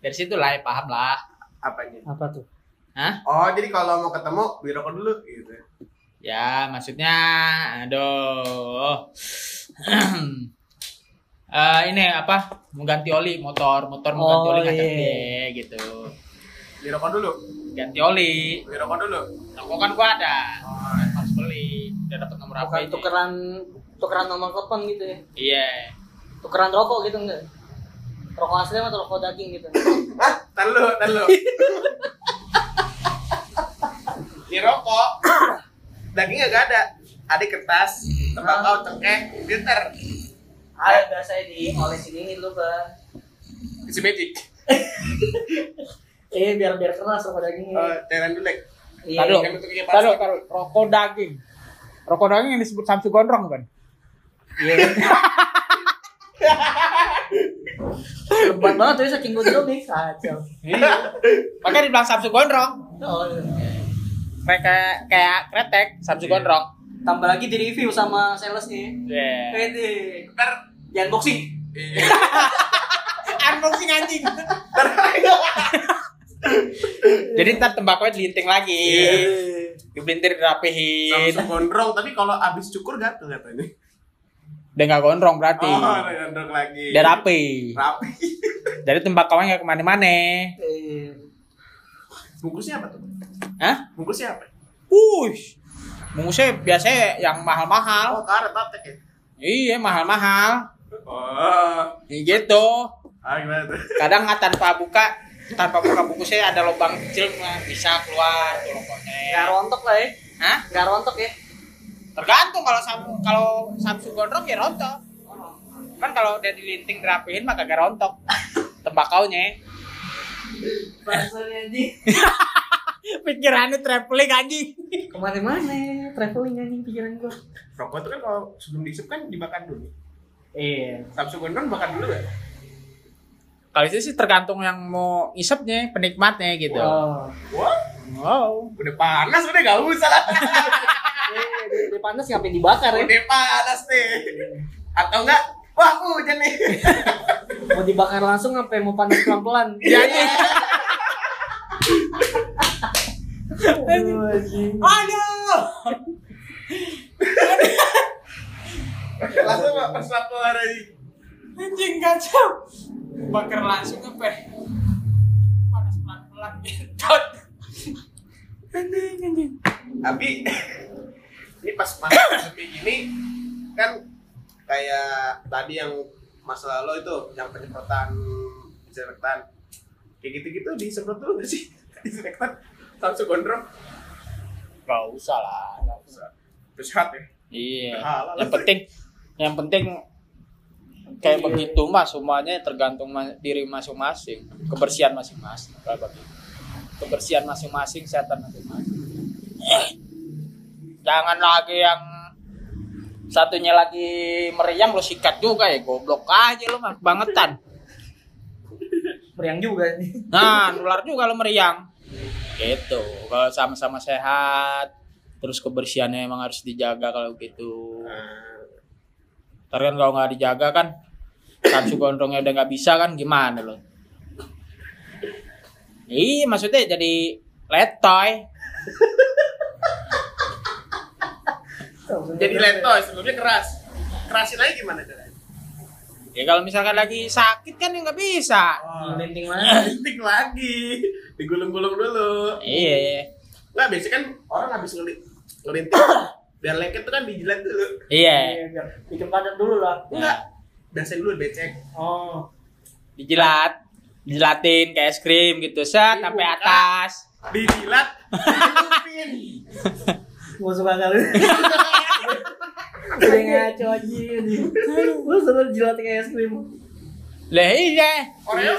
Dari situlah ya paham lah. apanya Apa tuh? Hah? oh jadi kalau mau ketemu beli rokok dulu gitu Ya, maksudnya, aduh, Eh, ini apa? Mengganti oli motor, motor mengganti Oh, oli kaca iya. gede gitu. Di rokok dulu. Ganti oli. Di rokok dulu. Rokok kan gua ada. Harus beli. Udah dapat nomor apa Bukan ini? tukeran tukeran nomor telepon gitu ya. Iya. Tukeran rokok gitu enggak? Rokok asli atau rokok daging gitu? Ah, tar lu, lu. Di rokok. Dagingnya gak ada. Ada kertas, tembakau, cengkeh, glitter. Ada biasanya di olesin ini dulu bang. Isi magic. Eh biar biar keras rokok dagingnya. Oh, cairan dulu. Lek. Iya. Taruh. Taruh, taruh. Rokok daging. Rokok daging yang disebut Samsu Gondrong kan? Iya. Lebat banget tuh saking gue dulu nih kacau. Iya. Makanya dibilang Samsu Gondrong. Oh, iya. Mereka kayak kretek, Samsu Gondrong. Tambah lagi di review sama salesnya. Iya. Pede. Ntar, Di unboxing. iya. Unboxing anjing. Jadi ntar tembakau dilinting lagi. Iya. Dibelintir dirapihin. Samsung gondrong, tapi kalau abis cukur gatel katanya. Udah nggak gondrong berarti. Oh, gondrong lagi. Udah rapi. Rapi. Jadi tembakaunya nggak ke mana-mana. Eh, Bungkusnya apa tuh? Hah? Bungkusnya apa? Push. Bungkusnya biasanya yang mahal-mahal. Oh, karet ya? Iya, mahal-mahal. Oh, Ya gitu. ah gimana tuh? Kadang nggak tanpa buka, tanpa buka bungkusnya ada lubang kecil mah bisa keluar tuh Nggak rokoknya. rontok lah ya. Hah? Nggak rontok ya. Tergantung kalau Sam- kalau Samsung gondrong ya rontok. Kan kalau udah dilinting dirapihin mah kagak rontok. Tembakaunya. Bahasanya anjing. Pikirannya traveling anjing. Ke mana-mana traveling anjing pikiran gua. Rokok itu kan kalau sebelum diisep kan dibakar dulu. Iya. Samsung gondrong bakar dulu gak? Kalau itu sih tergantung yang mau isepnya, penikmatnya gitu. Oh. Wah, Wow. udah panas udah gak usah lah. Eh, udah panas ngapain dibakar ya? Udah panas nih. Atau enggak? Wah, hujan nih. Mau dibakar langsung sampai mau panas pelan-pelan. Jadi, Aduh. Langsung gak pas keluar aja. Anjing kacau. Bakar langsung apa? Panas pelan-pelan gitu. Anjing, anjing. Tapi ini pas panas sepi gini kan kayak tadi yang masa lalu itu yang penyemprotan disinfektan kayak gitu-gitu disemprot dulu gak sih disinfektan langsung gondrong Gak usah lah. nggak usah terus hot ya Iya. Halal. Yang penting, yang penting kayak begitu mah semuanya tergantung ma- diri masing-masing, kebersihan masing-masing. Kebersihan masing-masing, kesehatan masing-masing. Jangan lagi yang satunya lagi meriang lo sikat juga ya goblok aja lo mah bangetan. Meriang juga nih. Nah, nular juga lo meriang. Gitu. Kalau sama-sama sehat, terus kebersihannya emang harus dijaga kalau gitu. Ntar kan kalau nggak dijaga kan Samsu gondrongnya udah nggak bisa kan gimana lo? Iya maksudnya jadi letoy. jadi letoy sebelumnya keras kerasin lagi gimana caranya Ya kalau misalkan lagi sakit kan ya nggak bisa. Linting mana? Linting lagi digulung-gulung dulu Iya. nggak biasanya kan orang habis ngeli ngelinting biar lengket tuh kan dijilat dulu Iya. biar bikin padat dulu lah. enggak biasain dulu becek Oh. Dijilat, dijilatin kayak es krim gitu set Iya, sampai atas. dijilat dilupin Gua suka kali. Kayak ngaco aja. Lu selalu jilat kayak es krim. Lah iya. Oreo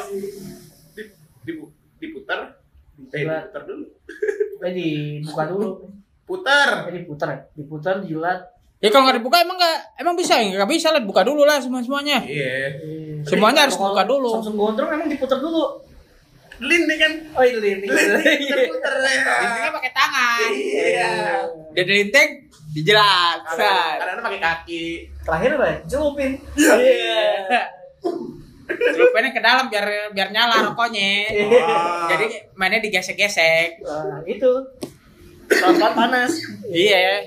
di, dibu- diputar eh Jilat. diputar dulu Eh dibuka dulu. putar Eh diputar ya. Diputar jilat. Ya kalau nggak dibuka emang nggak emang bisa ya nggak bisa lah buka dulu lah semua semuanya. iya Eh. Semuanya harus buka dulu. Samsung gondrong emang diputar dulu. Linting kan Oh iya linting. linting putar ya pakai tangan. iya Dia dilinting, dijelat. set. kadang-kadang pakai kaki Terakhir apa ya? Celupin. Iya. Celupinnya ke dalam biar biar nyala rokoknya. Wah. Jadi mainnya digesek-gesek. Nah, itu. Pelan-pelan panas. Iya.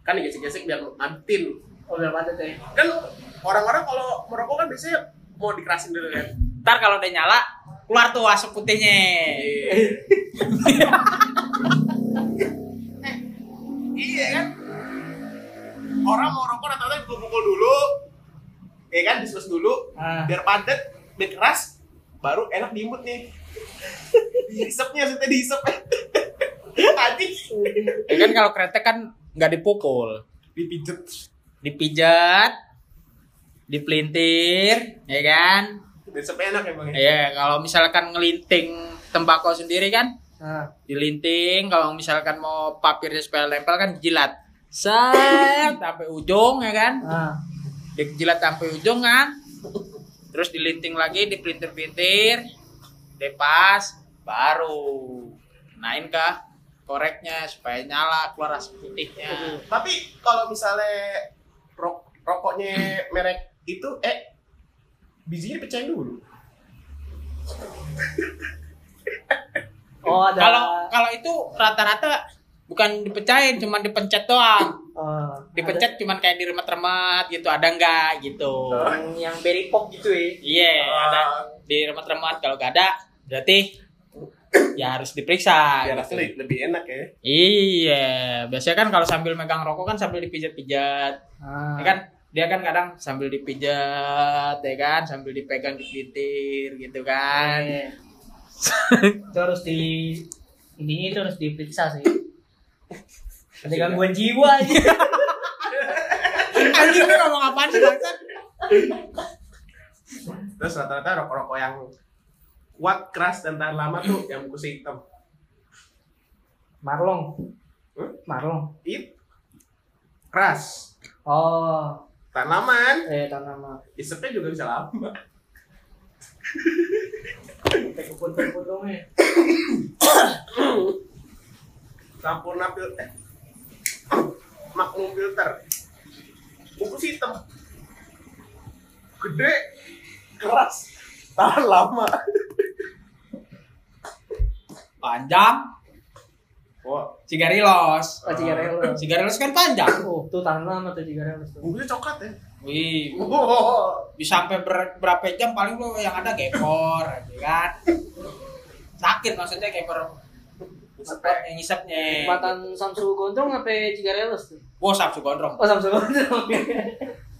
kan digesek-gesek biar mantin Oh biar padat ya. kan orang-orang kalau merokok kan biasanya mau dikerasin dulu kan. Ntar kalau udah nyala, keluar tuh asap putihnya. iya kan? Orang mau rokok rata-rata dipukul dulu, ya kan, diskus dulu, Ah. biar padat, biar keras, baru enak diimut nih. Dihisapnya, maksudnya dihisap. Anjing. Ya kan kalau kretek kan nggak dipukul, Dipijet. dipijat, dipelintir, ya kan? Dihisap enak ya bang ya? Iya, kalau misalkan ngelinting tembakau sendiri kan, Ah. dilinting. Kalau misalkan mau papirnya supaya nempel kan jilat. Set sampai ujung ya kan? Ah. Dijilat sampai ujung kan? Terus dilinting lagi, dipelintir-pelintir, depas, baru nain ke koreknya supaya nyala keluar asap putihnya. Tapi kalau misalnya rok rokoknya merek itu eh bijinya dipecahin dulu. Oh, ada. Kalau kalau itu rata-rata bukan dipecahin, cuma dipencet doang. Oh, Dipencet cuman kayak diremet-remet gitu, ada enggak gitu. ada yang, yang berry pop gitu ya. Iya, Ah. ada diremet-remet kalau gak ada berarti ya harus diperiksa. Biar gitu. asli lebih enak ya. Iya, biasanya kan kalau sambil megang rokok kan sambil dipijat-pijat. Ah. Ya kan dia kan kadang sambil dipijat ya kan, sambil dipegang dipelintir gitu kan. Iya. itu harus di ini itu harus diperiksa sih. Ada gangguan jiwa aja. Anjing lu ngomong apaan sih bangsat? Terus rata-rata rokok-rokok yang kuat, keras dan tahan lama tuh yang bungkusnya hitam. Marlong. Hmm? Marlong. It keras, Oh, kan? eh tanaman. Isepnya juga bisa lama. Potong-potongnya. Sampurna filter. Magnum filter. Bungkus hitam. Gede, keras, tahan lama. Panjang, Wah, Cigarilos. Oh, cigarelos. Cigarelos kan panjang. Oh, tuh tahan lama tuh cigarelos tuh. bungkusnya coklat ya. Wih, Wow. bisa sampai ber- berapa jam paling lo yang ada gepor, ya kan? Sakit maksudnya gepor Isepnya. yang ngisapnya. Matan Samsu Gondrong apa cigarelos tuh? Wah, sabsu gondrong. Oh, Samsu Gondrong.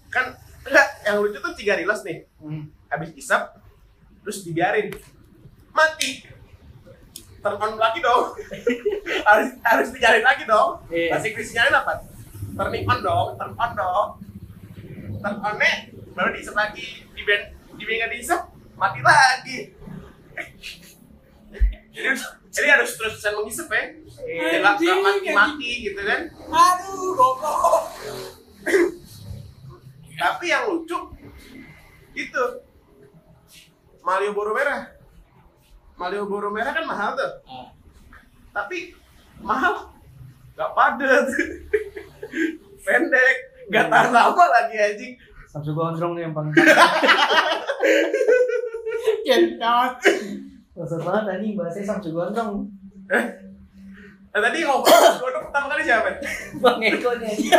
Kan enggak, yang lucu tuh cigarilos nih. Hmm. Habis isap terus dibiarin. Mati. Turn on lagi dong. harus harus dinyalain lagi dong. Iya. Masih nyalain apa? Turning on dong, turn on dong. Turn on baru diisap lagi. Di band di band diisap mati lagi. jadi jadi harus terus-terusan mengisap ya. Iya. Nggak nggak Anjing, mati-mati gitu kan. Aduh, goblok. Tapi yang lucu itu Malioboro merah. Malioboro merah kan mahal tuh. Ah. Tapi mahal. Gak padet. Pendek. Gak tahan lama lagi anjing. Samsu Gondrong nih yang paling Kentot. Maksud banget anjing bahasanya Samsu Gondrong. Nah tadi ngobrol, ngobrol pertama kali siapa? Bang Eko nih.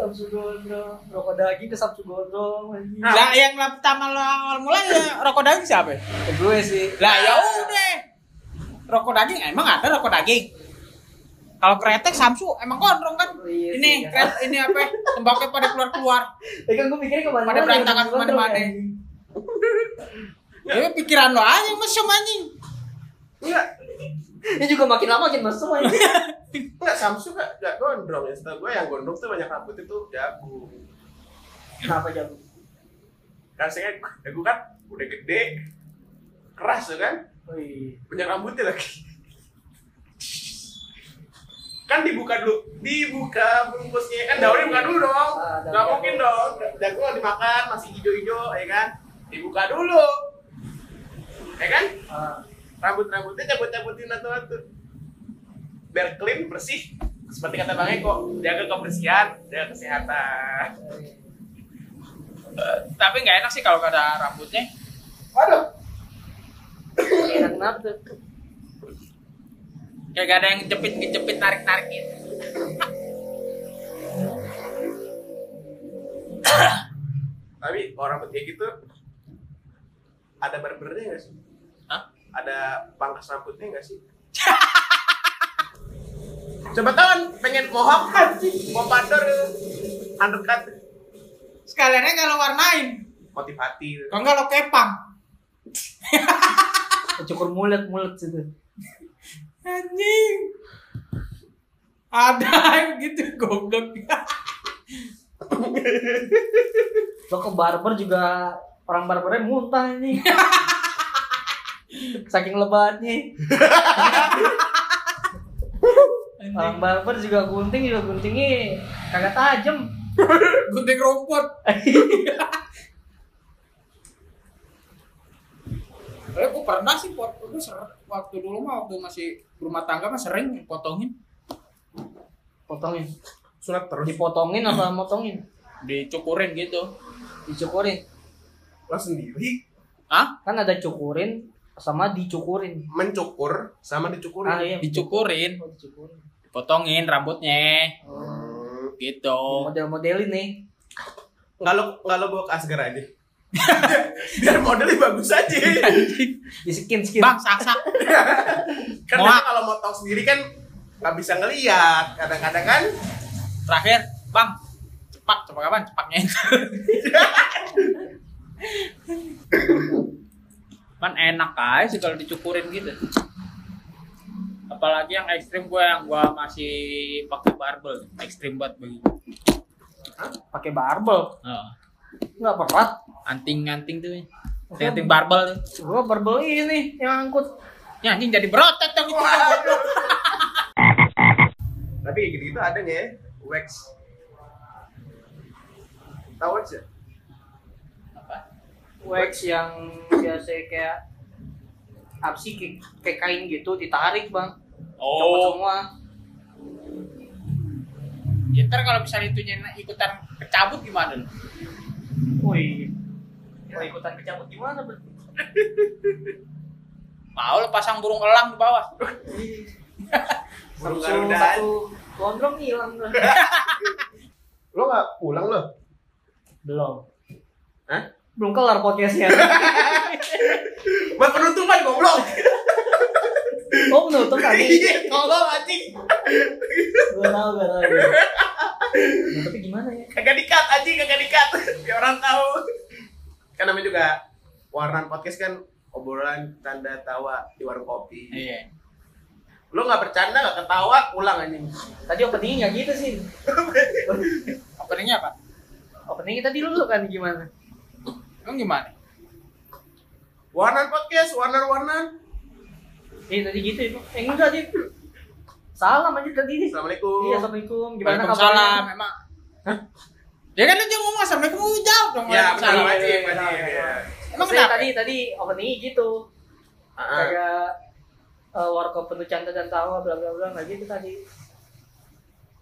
Samsu Gondrong, rokok daging ke Samsu Gondrong. Nah. Lah yang pertama lo awal mulai ya rokok daging siapa? Ke gue sih. Lah ya udah. Rokok daging emang ada rokok daging. Kalau kretek Samsu emang gondrong kan? Oh, iya ini sih, ya. kret, ini apa? Tembakau pada keluar keluar. Ya kan gue mikirnya ke mana-mana. Pada berantakan ke mana-mana. Ya pikiran lo aja yang mesum anjing. Enggak, Ini juga makin lama makin mesum anjing. enggak Samsung gak, gak gondrong ya. Setahu gue yang gondrong tuh banyak rambut itu jagung. Kenapa jago? Kan saya jagung kan udah gede, keras tuh kan. Oh iya. Banyak rambutnya lagi. kan dibuka dulu, dibuka bungkusnya kan daunnya buka dulu dong. Ah, daun Gak jagung. mungkin dong, jagung kalau dimakan masih hijau-hijau, ya kan? Dibuka dulu, ya kan? Ah, Rambut-rambutnya cabut-cabutin satu-satu, biar clean bersih. Seperti kata Bang Eko, jaga kebersihan, jaga kesehatan. Eh, tapi nggak enak sih kalau ada rambutnya. Waduh, enak kenapa tuh? Kayak gak ada yang jepit ngejepit narik narik gitu. Tapi orang kayak gitu ada barbernya nggak sih? Ada pangkas rambutnya nggak sih? Coba tahu kan pengen mohawk pompadour undercut Sekaliannya kalau warnain. motivasi Kalau enggak lo kepang. cukur mulut mulut situ Anjing. Ada yang gitu goblok. lo ke barber juga orang barbernya muntah ini saking lebatnya. Orang barber juga gunting juga guntingnya kagak tajem Gunting rumput. Eh, gue pernah sih pot, gue ser- waktu dulu mah waktu masih rumah tangga mah sering potongin, potongin. Sunat terus. Dipotongin apa motongin? Dicukurin gitu. dicukurin. Lo sendiri? Hah? kan ada cukurin sama dicukurin. Mencukur sama dicukurin. Ah iya Dicukurin, Oh, dicukurin. Potongin rambutnya. Hmm, gitu. model-modelin nih. Nggak lo nggak lo bawa ke Asgar aja. Biar modelnya bagus aja. Di skin skin. Bang, sak-sak. kan kalau motong sendiri kan nggak bisa ngeliat. Kadang-kadang kan Terakhir, Bang, cepak, cepak apa? Cepaknya. Man enak aja sih kalau dicukurin gitu. Apalagi yang ekstrim gue yang gue masih pakai barbel, ekstrim banget begitu. pakai barbel Oh, nggak berat anting-anting tuh. Anting barbel tuh. gua barbel ini yang angkut Ya anjing jadi berotot dong itu. tapi kayak gitu-gitu ada nih ya wax tahu ya wax yang biasa kayak apa sih kayak, kayak kain gitu ditarik bang. Copot Oh, semua. Ya ntar kalau misalnya itunya ikutan kecabut gimana? Wih mau ikutan kecabut gimana bro Mau lu pasang burung elang di bawah. Burung Garuda. satu gondrong hilang bro lo nggak pulang lo? Belum. Hah? Belum kelar podcastnya. Buat penutupan goblok. Oh menutup tadi iya tolong anjing. Gua tahu gua tahu. Nah, tapi gimana ya? Kagak dikat anjing kagak dikat. Biar orang tahu. Kan namanya juga warna podcast kan obrolan tanda tawa di warung kopi. Iya. lo nggak bercanda nggak ketawa pulang anjing. Tadi openingnya nggak gitu sih. Openingnya apa? openingnya tadi lu kan gimana Emang gimana? warna podcast warna warna eh tadi gitu ya eh enggak sih salam aja tadi assalamualaikum iya assalamualaikum gimana Waalaikumsalam, emang. Dia kan aja ngomong assalamualaikum jawab dong. ya benar Waalaikumsalam. wajib iya, wajib iya. ya Emang kenapa? tadi tadi openingnya gitu Ah, ah. kayak uh, warkop penuh canda dan tawa bla bla bla nggak gitu tadi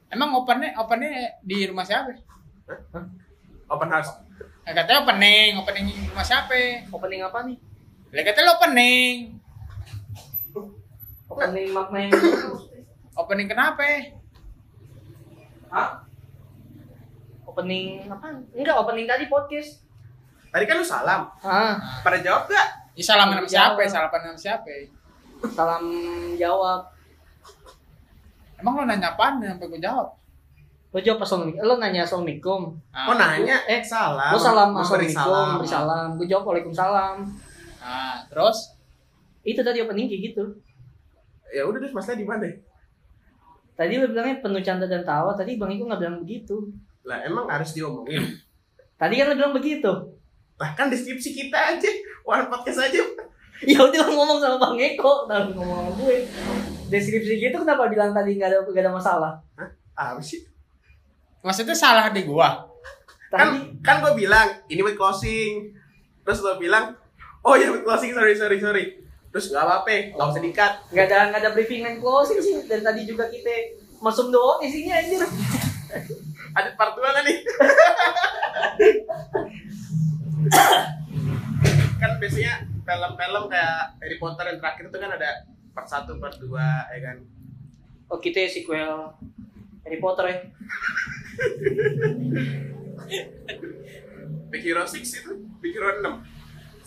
Emang opennya opennya di rumah siapa? open house Nah, katanya opening, opening rumah siapa? opening apa nih Lah katanya lo opening. opening maknanya Opening kenapa? Hah? opening apa enggak opening tadi podcast tadi kan lu salam ah pada jawab gak Ya salaman sama siapa? Salaman sama siapa? salam jawab Emang lo nanya apaan sampai gue jawab? Lo jawab assalamualaikum lo nanya assalamualaikum Ah, oh nanya? Eh, salam. lo salam assalamualaikum beri salam. gue jawab waalaikumsalam. Nah, terus? Itu tadi opening kayak gitu. Ya udah terus masalah di mana? Tadi lo bilangnya penuh canda dan tawa. Tadi bang Iko nggak bilang begitu. Lah emang harus diomongin? Tadi kan lo bilang begitu. Lah kan deskripsi kita aja. Warna podcast aja. Ya udah lo ngomong sama bang Eko dan ngomong sama gue. Deskripsi gitu kenapa bilang tadi nggak ada nggak ada masalah? Apa sih maksudnya salah di gua. kan tadi kan gue bilang ini buat closing. Terus lo bilang oh ya buat closing sorry sorry sorry. Terus nggak apa-apa nggak usah dikat nggak ada nggak ada briefing and closing sih. Dan tadi juga kita masuk doang isinya anjir. Ada part dua kan nih? Kan biasanya film-film kayak Harry Potter yang terakhir itu kan ada part satu part dua ya kan? Oh kita sequel Harry Potter ya Big Hero 6 itu, Big Hero 6. 1,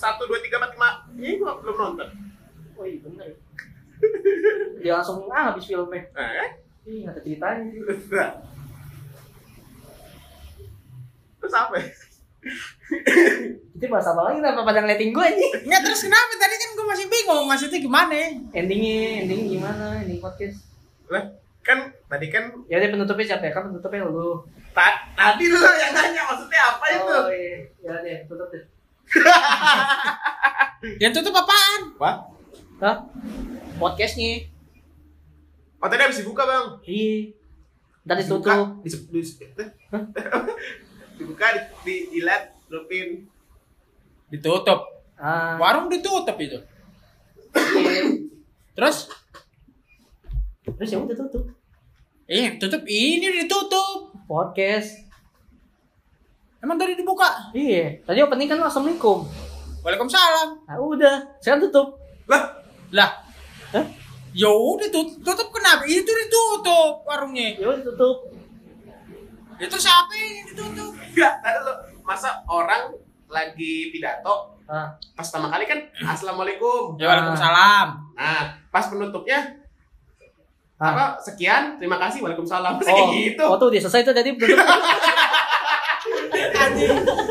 2, 3, 4, 5. Ini gua belum nonton. Oh iya bener. Dia langsung ah habis filmnya. Eh? Ih, nggak ada ceritanya. Nah. Terus apa ya? Itu bahas apa lagi kenapa pada ngeliatin gue aja? Nggak terus kenapa? Tadi kan gue masih bingung maksudnya gimana? Endingnya, ending gimana? Ending podcast. Lah, kan tadi kan Ya udah penutupnya siapa ya? Kan penutupnya lu. ta- tadi lu yang nanya maksudnya apa itu? Oh iya, ya deh, tutup deh. Yang tutup apaan? Apa? Hah? Podcastnya? Oh tadi habis dibuka bang. Iya. Ntar Dibuka, ditutup. dis- dis- dibuka, di, di, di lab, lupin. Ditutup. Ah, Warung ditutup itu. iya. Terus? Terus ya udah tutup. Eh, tutup ini ditutup. Podcast. Emang tadi dibuka? Iya. Tadi opening kan assalamualaikum. Waalaikumsalam. Nah udah, sekarang tutup. Lah, Lah, Hah? ya udah tutup, tutup kenapa? Itu ditutup warungnya. Ya udah tutup. Itu siapa yang ditutup? enggak, tadi lu masa orang lagi pidato Ah, pas pertama kali kan assalamualaikum. Ya Waalaikumsalam. Nah, pas penutupnya. Apa sekian terima kasih waalaikumsalam Masa Oh, kayak gitu tuh dia selesai tuh tadi. Anjing.